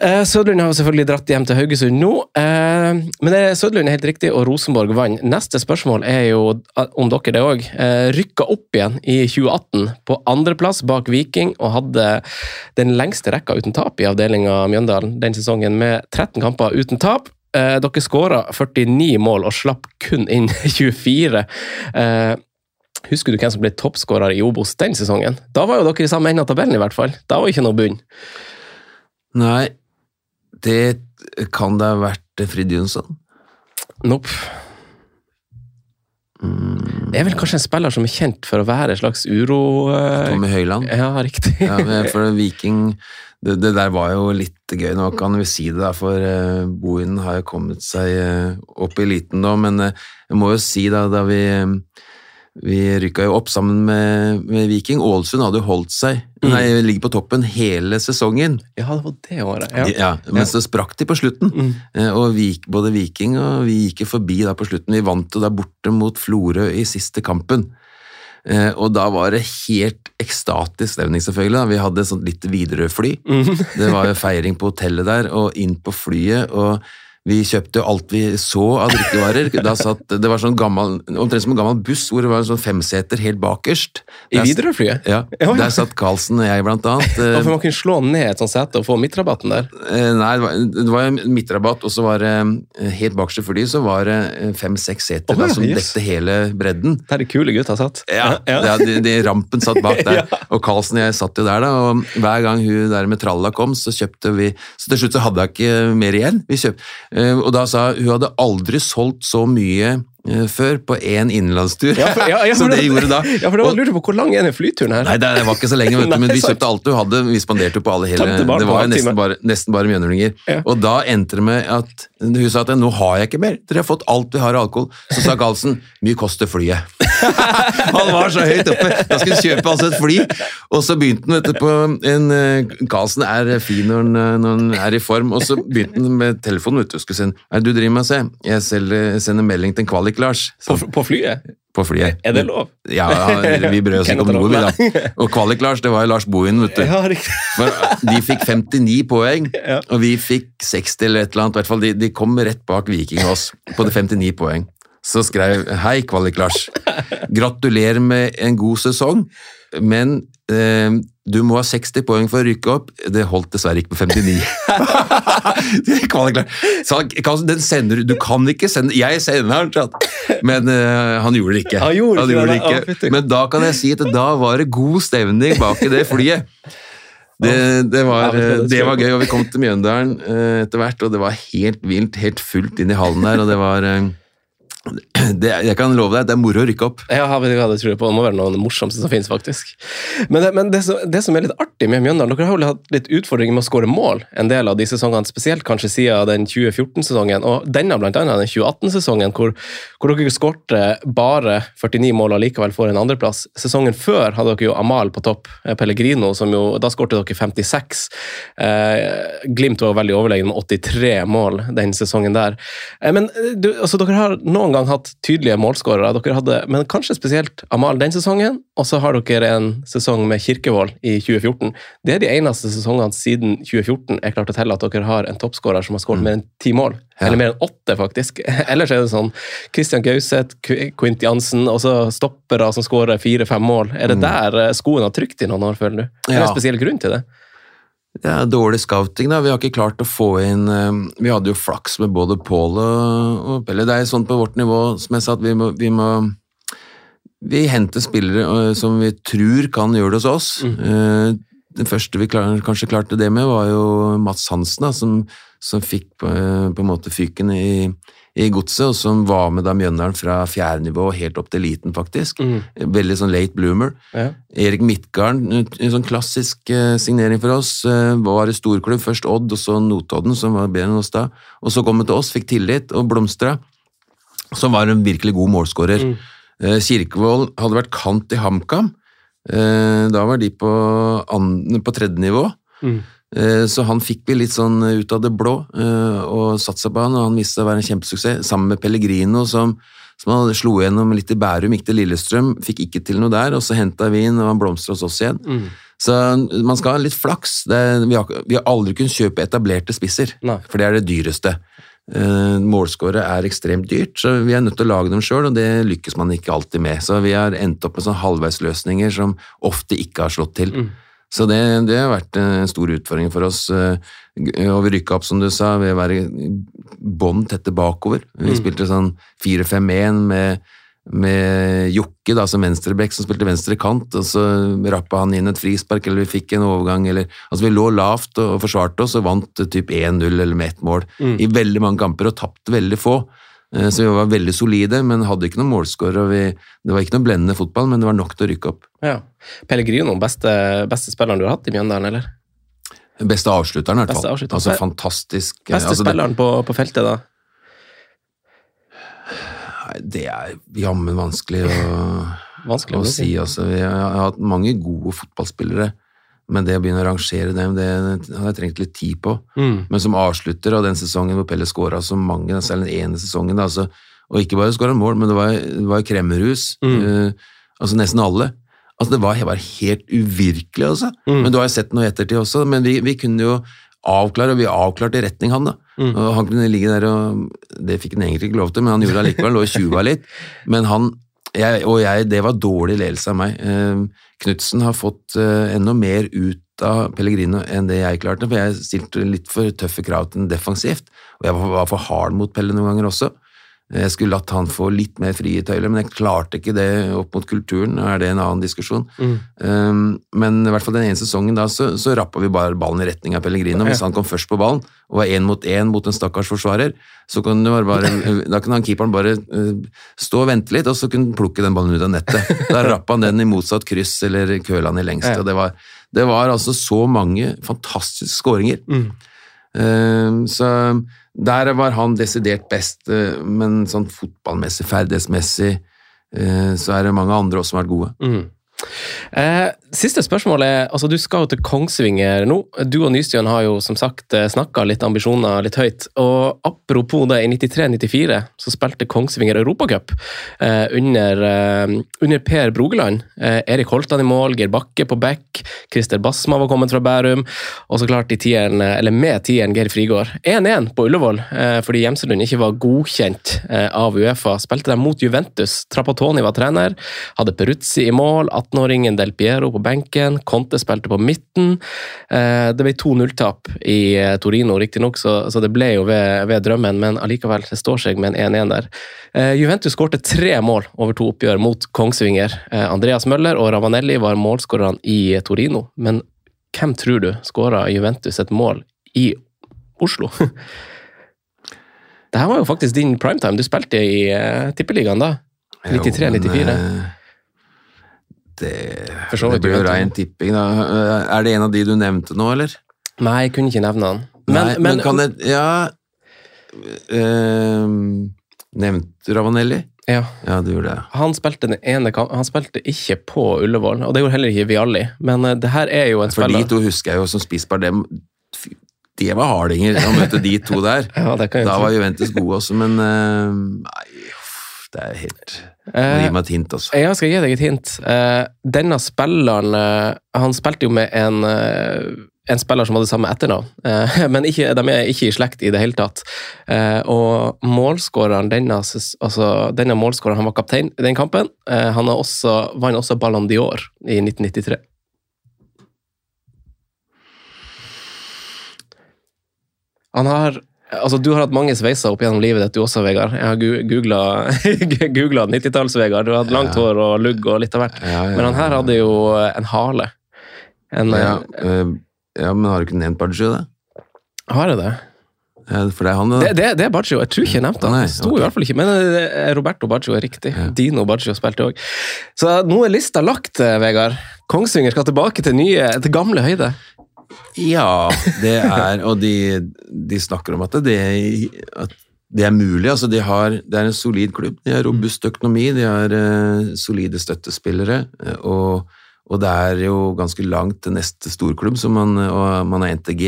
eh, Søderlund har selvfølgelig dratt hjem til Haugesund nå, eh, men det, er helt riktig, og Rosenborg vant. Neste spørsmål er jo om dere det òg. Eh, rykka opp igjen i 2018 på andreplass bak Viking og hadde den lengste rekka uten tap i avdelinga Mjøndalen den sesongen, med 13 kamper uten tap. Dere skåra 49 mål og slapp kun inn <laughs> 24. Eh, husker du hvem som ble toppskårer i Obos den sesongen? Da var jo dere i samme ende av tabellen, i hvert fall. Da var ikke noe bunn. Nei, det kan det ha vært Frid Jonsson. Nope. Det er vel kanskje en spiller som er kjent for å være en slags uro... eh, Tommy Høiland. Ja, riktig. Ja, for Viking det, det der var jo litt gøy. Nå kan vi si det, da, for uh, Bohinen har jo kommet seg uh, opp i eliten nå, men uh, jeg må jo si da, da vi uh, vi rykka jo opp sammen med, med Viking. Ålesund hadde jo holdt seg, Mm. nei, ligger på toppen hele sesongen. Ja, det var det året. Ja. Ja. men så sprakk de på slutten. Mm. Eh, Og vi, både Viking og vi gikk forbi da på slutten. Vi vant jo da borte mot Florø i siste kampen. Eh, Og da var det helt ekstatisk stemning, selvfølgelig. da. Vi hadde et sånt litt Widerøe-fly. Mm. Det var jo feiring på hotellet der, og inn på flyet. og Vi kjøpte alt vi så av drikkevarer. Satt, det var sånn gammel, omtrent som en gammel buss hvor det var en sånn femseter helt bakerst. I Der- Widerøe-flyet? Ja, <laughs> Ja, ja. der satt Karlsen og jeg blant annet. Hvorfor man kunne slå ned et sånt sete og få midtrabatten der? Eh, Nei, det var, det var midtrabatt, og så var det eh, helt bakerst flyet så var det eh, fem-seks seter da, ja, som yes. dekte hele bredden. Der de kule gutta satt. Ja, ja. de, de rampen satt bak <laughs> der, og Karlsen og jeg satt jo der da, og hver gang hun der med tralla kom, så kjøpte vi, så til slutt så hadde jeg ikke mer igjen. Vi kjøpt, eh, og da sa hun hun hadde aldri solgt så mye før på én innenlandstur, Ja, for- ja, ja, <laughs> så det, det gjorde da. <laughs> Ja, for det var Og- lurte på hvor lang er den flyturen her? Nei, det var ikke så lenge, vet du, <laughs> men vi kjøpte alt du hadde. Vi spanderte jo på alle hele Det var nesten bare, nesten bare mjøndringer. Ja. Og da endte det med at hun sa at nå har jeg ikke mer. Dere har fått alt vi har av alkohol. Så sa Karlsen mye koster flyet. han var så høyt oppe. Da skulle han kjøpe altså et fly. Og så begynte han vet du, på en eh, Karlsen er fin når han, eh, når han er i form, og så begynte han med telefonen. vet du, skulle sende, det du driver med, se? Jeg sender melding til en Kvalik-Lars. På, på flyet? På flyet. Er det lov? Ja, vi brød oss <laughs> ikke om noe, vi da. <laughs> Og Kvalik-Lars, det var jo Lars Bohin, vet du. Ja. <laughs> For de fikk 59 poeng, Ja. og vi fikk 60 eller et eller annet. I hvert fall, de, de kom rett bak Viking og oss på det 59 poeng. Så skrev Hei, Kvalik-Lars. Gratulerer med en god sesong, men eh, du må ha 60 poeng for å rykke opp. Det holdt dessverre ikke på 59. Kvalik-Lars. Så den sender du. Kan ikke sende Jeg sender den. Men eh, han gjorde det ikke. Han gjorde han det, det ikke. Men da kan jeg si at da var det god stemning bak i det flyet. Det, det, var, det det det var gøy, og vi kom til Mjøndalen eh, etter hvert, og det var helt vilt, helt fullt inn i hallen der, og det var eh, det, Jeg kan love deg, det er moro å rykke opp. Ja, det tror jeg på. Det må være noe av det morsomste som finnes, faktisk. Men, det, men det, som, det som er litt artig med Mjøndalen, dere har jo hatt litt utfordringer med å skåre mål en del av de sesongene, spesielt kanskje siden den 2014-sesongen, og denne blant annet den 2018-sesongen, hvor, hvor dere skårte bare 49 mål og likevel får en andreplass. Sesongen før hadde dere jo Amal på topp, eh, Pellegrino, som jo, da skårte dere 56. Eh, Glimt var veldig overlegen med 83 mål den sesongen der. Eh, men eh, du, altså, dere har noen gang hatt tydelige målskårere, dere hadde, men kanskje spesielt Amal den sesongen, og så har dere en sesong med Kirkevold i 2014. Det er de eneste sesongene siden 2014 jeg klarte å telle at dere har en toppskårer som har skåret mer enn ti mål. Ja. Eller mer enn åtte, faktisk. <laughs> Ellers er det sånn Christian Gauseth, Quint Jansen, og så stoppere som skårer fire-fem mål. Er det der eh, skoen har trykt i noen år, føler du? Er det en spesiell grunn til det? Det er dårlig scouting, da. Vi har ikke klart å få inn eh, Vi hadde jo flaks med både Pål og, Pelle. Det er sånn på vårt nivå, som jeg sa, at vi må, vi må vi henter spillere eh, som vi tror kan gjøre det hos oss. Mm. Den første vi klar, kanskje klarte det med, var jo Mats Hansen, da, som, som fikk på, eh, på en måte fyken i, i godset, og som var med da Mjøndalen fra fjerde nivå helt opp til eliten, faktisk. Veldig sånn late bloomer. Ja. Erik Midtgarden, en sånn klassisk eh, signering for oss, eh, var i storklubb. Først Odd, og så Notodden, som var bedre enn oss da. Og så kom han til oss, fikk tillit og blomstra. Som var en virkelig god målskårer. Mm. Kirkevold hadde vært kant i HamKam. Eh, da var de på, på tredje nivå. Mm. Eh, Så han fikk vi litt sånn ut av det blå, eh, og satsa på han, og han viste seg å være en kjempesuksess. Sammen med Pellegrino, som, som han slo gjennom litt i Bærum, gikk til Lillestrøm, fikk ikke til noe der, og så henta vi inn, og han blomstra hos oss igjen. Mm. Så man skal ha litt flaks. Det, vi, har, vi har aldri kunnet kjøpe etablerte spisser, Nei. for det er det dyreste. Uh, Målskåre er ekstremt dyrt, så vi er nødt til å lage dem sjøl, og det lykkes man ikke alltid med. Så vi har endt opp med sånne halvveisløsninger som ofte ikke har slått til. Mm. Så det, det har vært en stor utfordring for oss. eh, Og vi rykka opp, som du sa, ved å være bånn tette bakover. Vi Mm. spilte sånn 4-5-1 med, med Jokke da, som venstrebekk, som spilte venstre kant, og så rappa han inn et frispark, eller vi fikk en overgang, eller Altså, vi lå lavt og, forsvarte oss, og vant typ 1-0 eller med ett mål Mm. i veldig mange kamper, og tapte veldig få. Eh, Så vi var veldig solide, men hadde ikke noen vi- Det var ikke noe blendende fotball, men det var nok til å rykke opp. Ja. Pellegrino, beste, beste spilleren du har hatt i Mjøndalen, eller? Beste avslutteren, i hvert fall. avslutteren. Altså fantastisk. eh, Beste altså, det, på, på feltet, da? nei, det er jammen vanskelig å, Vanskelig å si. Altså. Vi har hatt mange gode fotballspillere, men det å begynne å rangere dem, det hadde jeg trengt litt tid på. Mm. Men som avslutter av den sesongen hvor Pelle skåra så mange, særlig den ene sesongen, da, altså, og ikke bare skåra mål, men det var, det var kremmerhus. Mm. Uh, altså nesten alle. Altså Det var var helt uvirkelig, altså. Mm. Men du har jo sett noe i ettertid også, men vi, vi kunne jo avklare, og vi avklarte i retning han, da. Mm. Og han kunne ligge der og Det fikk han egentlig ikke lov til, men han gjorde det allikevel. Lå og tjuva litt. <laughs> Men han jeg, og jeg, det var dårlig ledelse av meg. Eh, Knutsen har fått eh, enda mer ut av Pellegrino enn det jeg klarte, for jeg stilte litt for tøffe krav til den defensivt, og jeg var, var for hard mot Pelle noen ganger også. Jeg skulle latt han få litt mer frie tøyler, men jeg klarte ikke det opp mot kulturen. Er det en annen diskusjon. Mm. Um, men i hvert fall den ene sesongen da, så, så rappa vi bare ballen i retning av Pellegrino. Hvis han kom først på ballen og var én mot én mot en stakkars forsvarer, så kunne bare, <laughs> da kunne han keeperen bare uh, stå og vente litt, og så kunne han plukke den ballen ut av nettet. Da <laughs> rappa han den i motsatt kryss eller køla han i lengste. Og det var, det var altså så mange fantastiske skåringer. Mm. Um, så der var han desidert best, uh, men sånn fotballmessig, ferdighetsmessig, uh, så er det mange andre også som har vært gode. Mm. Eh, siste spørsmål er, altså Du skal jo til Kongsvinger nå. Du og Nystuen har jo som sagt snakka litt ambisjoner litt høyt. og Apropos det, i 93-94 så spilte Kongsvinger Europacup eh, under, eh, under Per Brogeland. Eh, Erik Holtan i mål, Geir Bakke på back, Christer Basma var kommet fra Bærum, og så klart i tieren, eller med tieren Geir Frigård. 1-1 på Ullevål eh, fordi Gjemselund ikke var godkjent eh, av Uefa. Spilte de mot Juventus. Trapattoni var trener, hadde Peruzzi i mål. 18-åringen Del Piero på benken, Conte spilte på midten. Eh, Det ble 2-0-tap i eh, Torino, riktignok, så, så det ble jo ved, ved drømmen, men allikevel, det står seg med en 1-1 der. Eh, Juventus skårte tre mål over to oppgjør mot Kongsvinger. Andreas Møller og Ravanelli var målskårerne i Torino, men hvem tror du skåra Juventus et mål i Oslo? <laughs> Det her var jo faktisk din primetime. Du spilte i uh, Tippeligaen da. 93-94. Men, eh, Det, For det blir jo rein tipping, da. Eh, Er det en av de du nevnte nå, eller? Nei, jeg kunne ikke nevne han. Men, Nei, men, men, kan det Ja øh, Nevnte Ravanelli? ja, Ja, det gjorde jeg. han spilte den ene han spilte ikke på Ullevål, og det gjorde heller ikke Vialli. Men eh, det her er jo en For de to husker jeg jo som spisspar. dem det var hardinger å møte de to der. <laughs> Ja, det Da var Juventus gode også, men øh, Nei, det er helt Gi meg et hint, altså. Jeg skal gi deg et hint. Eh, denne spilleren eh, Han spilte jo med en, eh, en spiller som hadde samme etternavn, eh, <laughs> men ikke, de er ikke i slekt i det hele tatt. Eh, og målskåreren denne, altså, denne målskåreren, han var kaptein i den kampen. Eh, han har også, vant også Ballon d'Or i 1993. Han har Altså, Du har hatt mange sveiser opp gjennom livet ditt, du også, Vegard. Jeg har googla <laughs> 90-talls-Vegard. Du har hatt langt hår og lugg og litt av hvert. Men han her hadde jo en hale. En, ja, eh, ja, men har du ikke nevnt Baggio, det? Har jeg det? For det er han, Det, det, det er Baggio. Jeg tror ikke jeg nevnte han. Nei, sto okay. i hvert fall ikke, men eh, Roberto Baggio er riktig. Ja. Dino Baggio spilte òg. Så nå er lista lagt, eh, Vegard. Kongsvinger skal tilbake til nye, til gamle høyde. Ja, det er Og de, de snakker om at det, at det er mulig. altså de har, Det er en solid klubb. De har robust økonomi, de har uh, solide støttespillere. eh, og, og det er jo ganske langt til neste storklubb, så man, og man har NTG.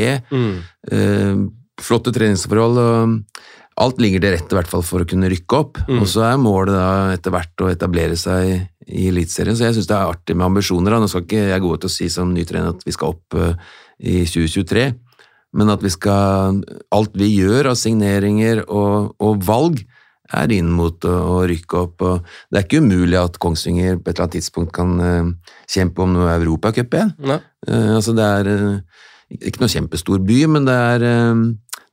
Eh, flotte treningsforhold. og Alt ligger til rette i hvert fall for å kunne rykke opp. Mm. Og så er målet da etter hvert å etablere seg i Eliteserien. Så jeg syns det er artig med ambisjoner. Da. Nå skal ikke jeg gå ut og si som ny trener at vi skal opp uh, i 2023, men at vi skal Alt vi gjør av signeringer og, og valg, er inn mot å, å rykke opp. Og det er ikke umulig at Kongsvinger på et eller annet tidspunkt kan uh, kjempe om noe Europacup igjen. Eh, altså det er ikke noe kjempestor by, men det er,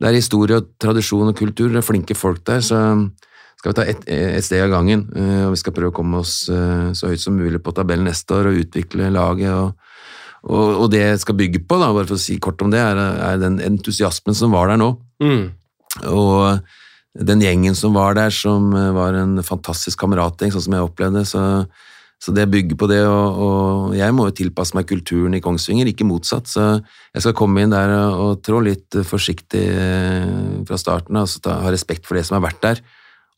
det er historie og tradisjon og kultur. Det er flinke folk der, så skal vi ta ett et steg av gangen. eh, og vi skal prøve å komme oss eh, så høyt som mulig på tabellen neste år og utvikle laget. og og, og det jeg skal bygge på, da, bare for å si kort om det, er, er den entusiasmen som var der nå. Mm. Og den gjengen som var der, som eh, var en fantastisk kameratgjeng, sånn som jeg opplevde. Så, så det bygger på det, og, og jeg må jo tilpasse meg kulturen i Kongsvinger, ikke motsatt. Så jeg skal komme inn der og, og trå litt forsiktig eh, fra starten av, altså ha respekt for det som har vært der.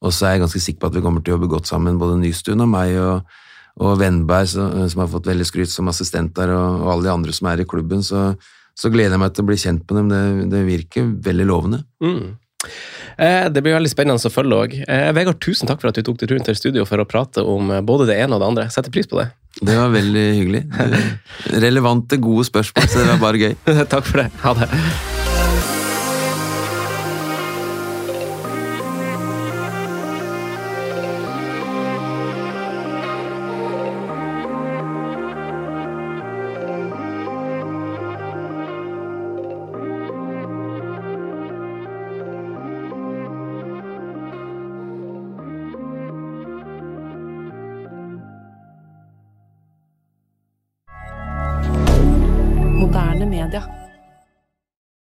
Og så er jeg ganske sikker på at vi kommer til å jobbe godt sammen, både Nystuen og meg og, og Vennberg, som, som har fått veldig skryt som assistent der, og alle de andre som er i klubben. Så, så gleder jeg meg til å bli kjent med dem. Det, det virker veldig lovende. Mm. Eh, det blir veldig spennende å følge òg. Eh, Vegard, tusen takk for at du tok deg turen til studio for å prate om eh, både det ene og det andre. Setter pris på det. Det var veldig hyggelig. <laughs> Relevante, gode spørsmål, så det var bare gøy. <laughs> takk for det. Ha det.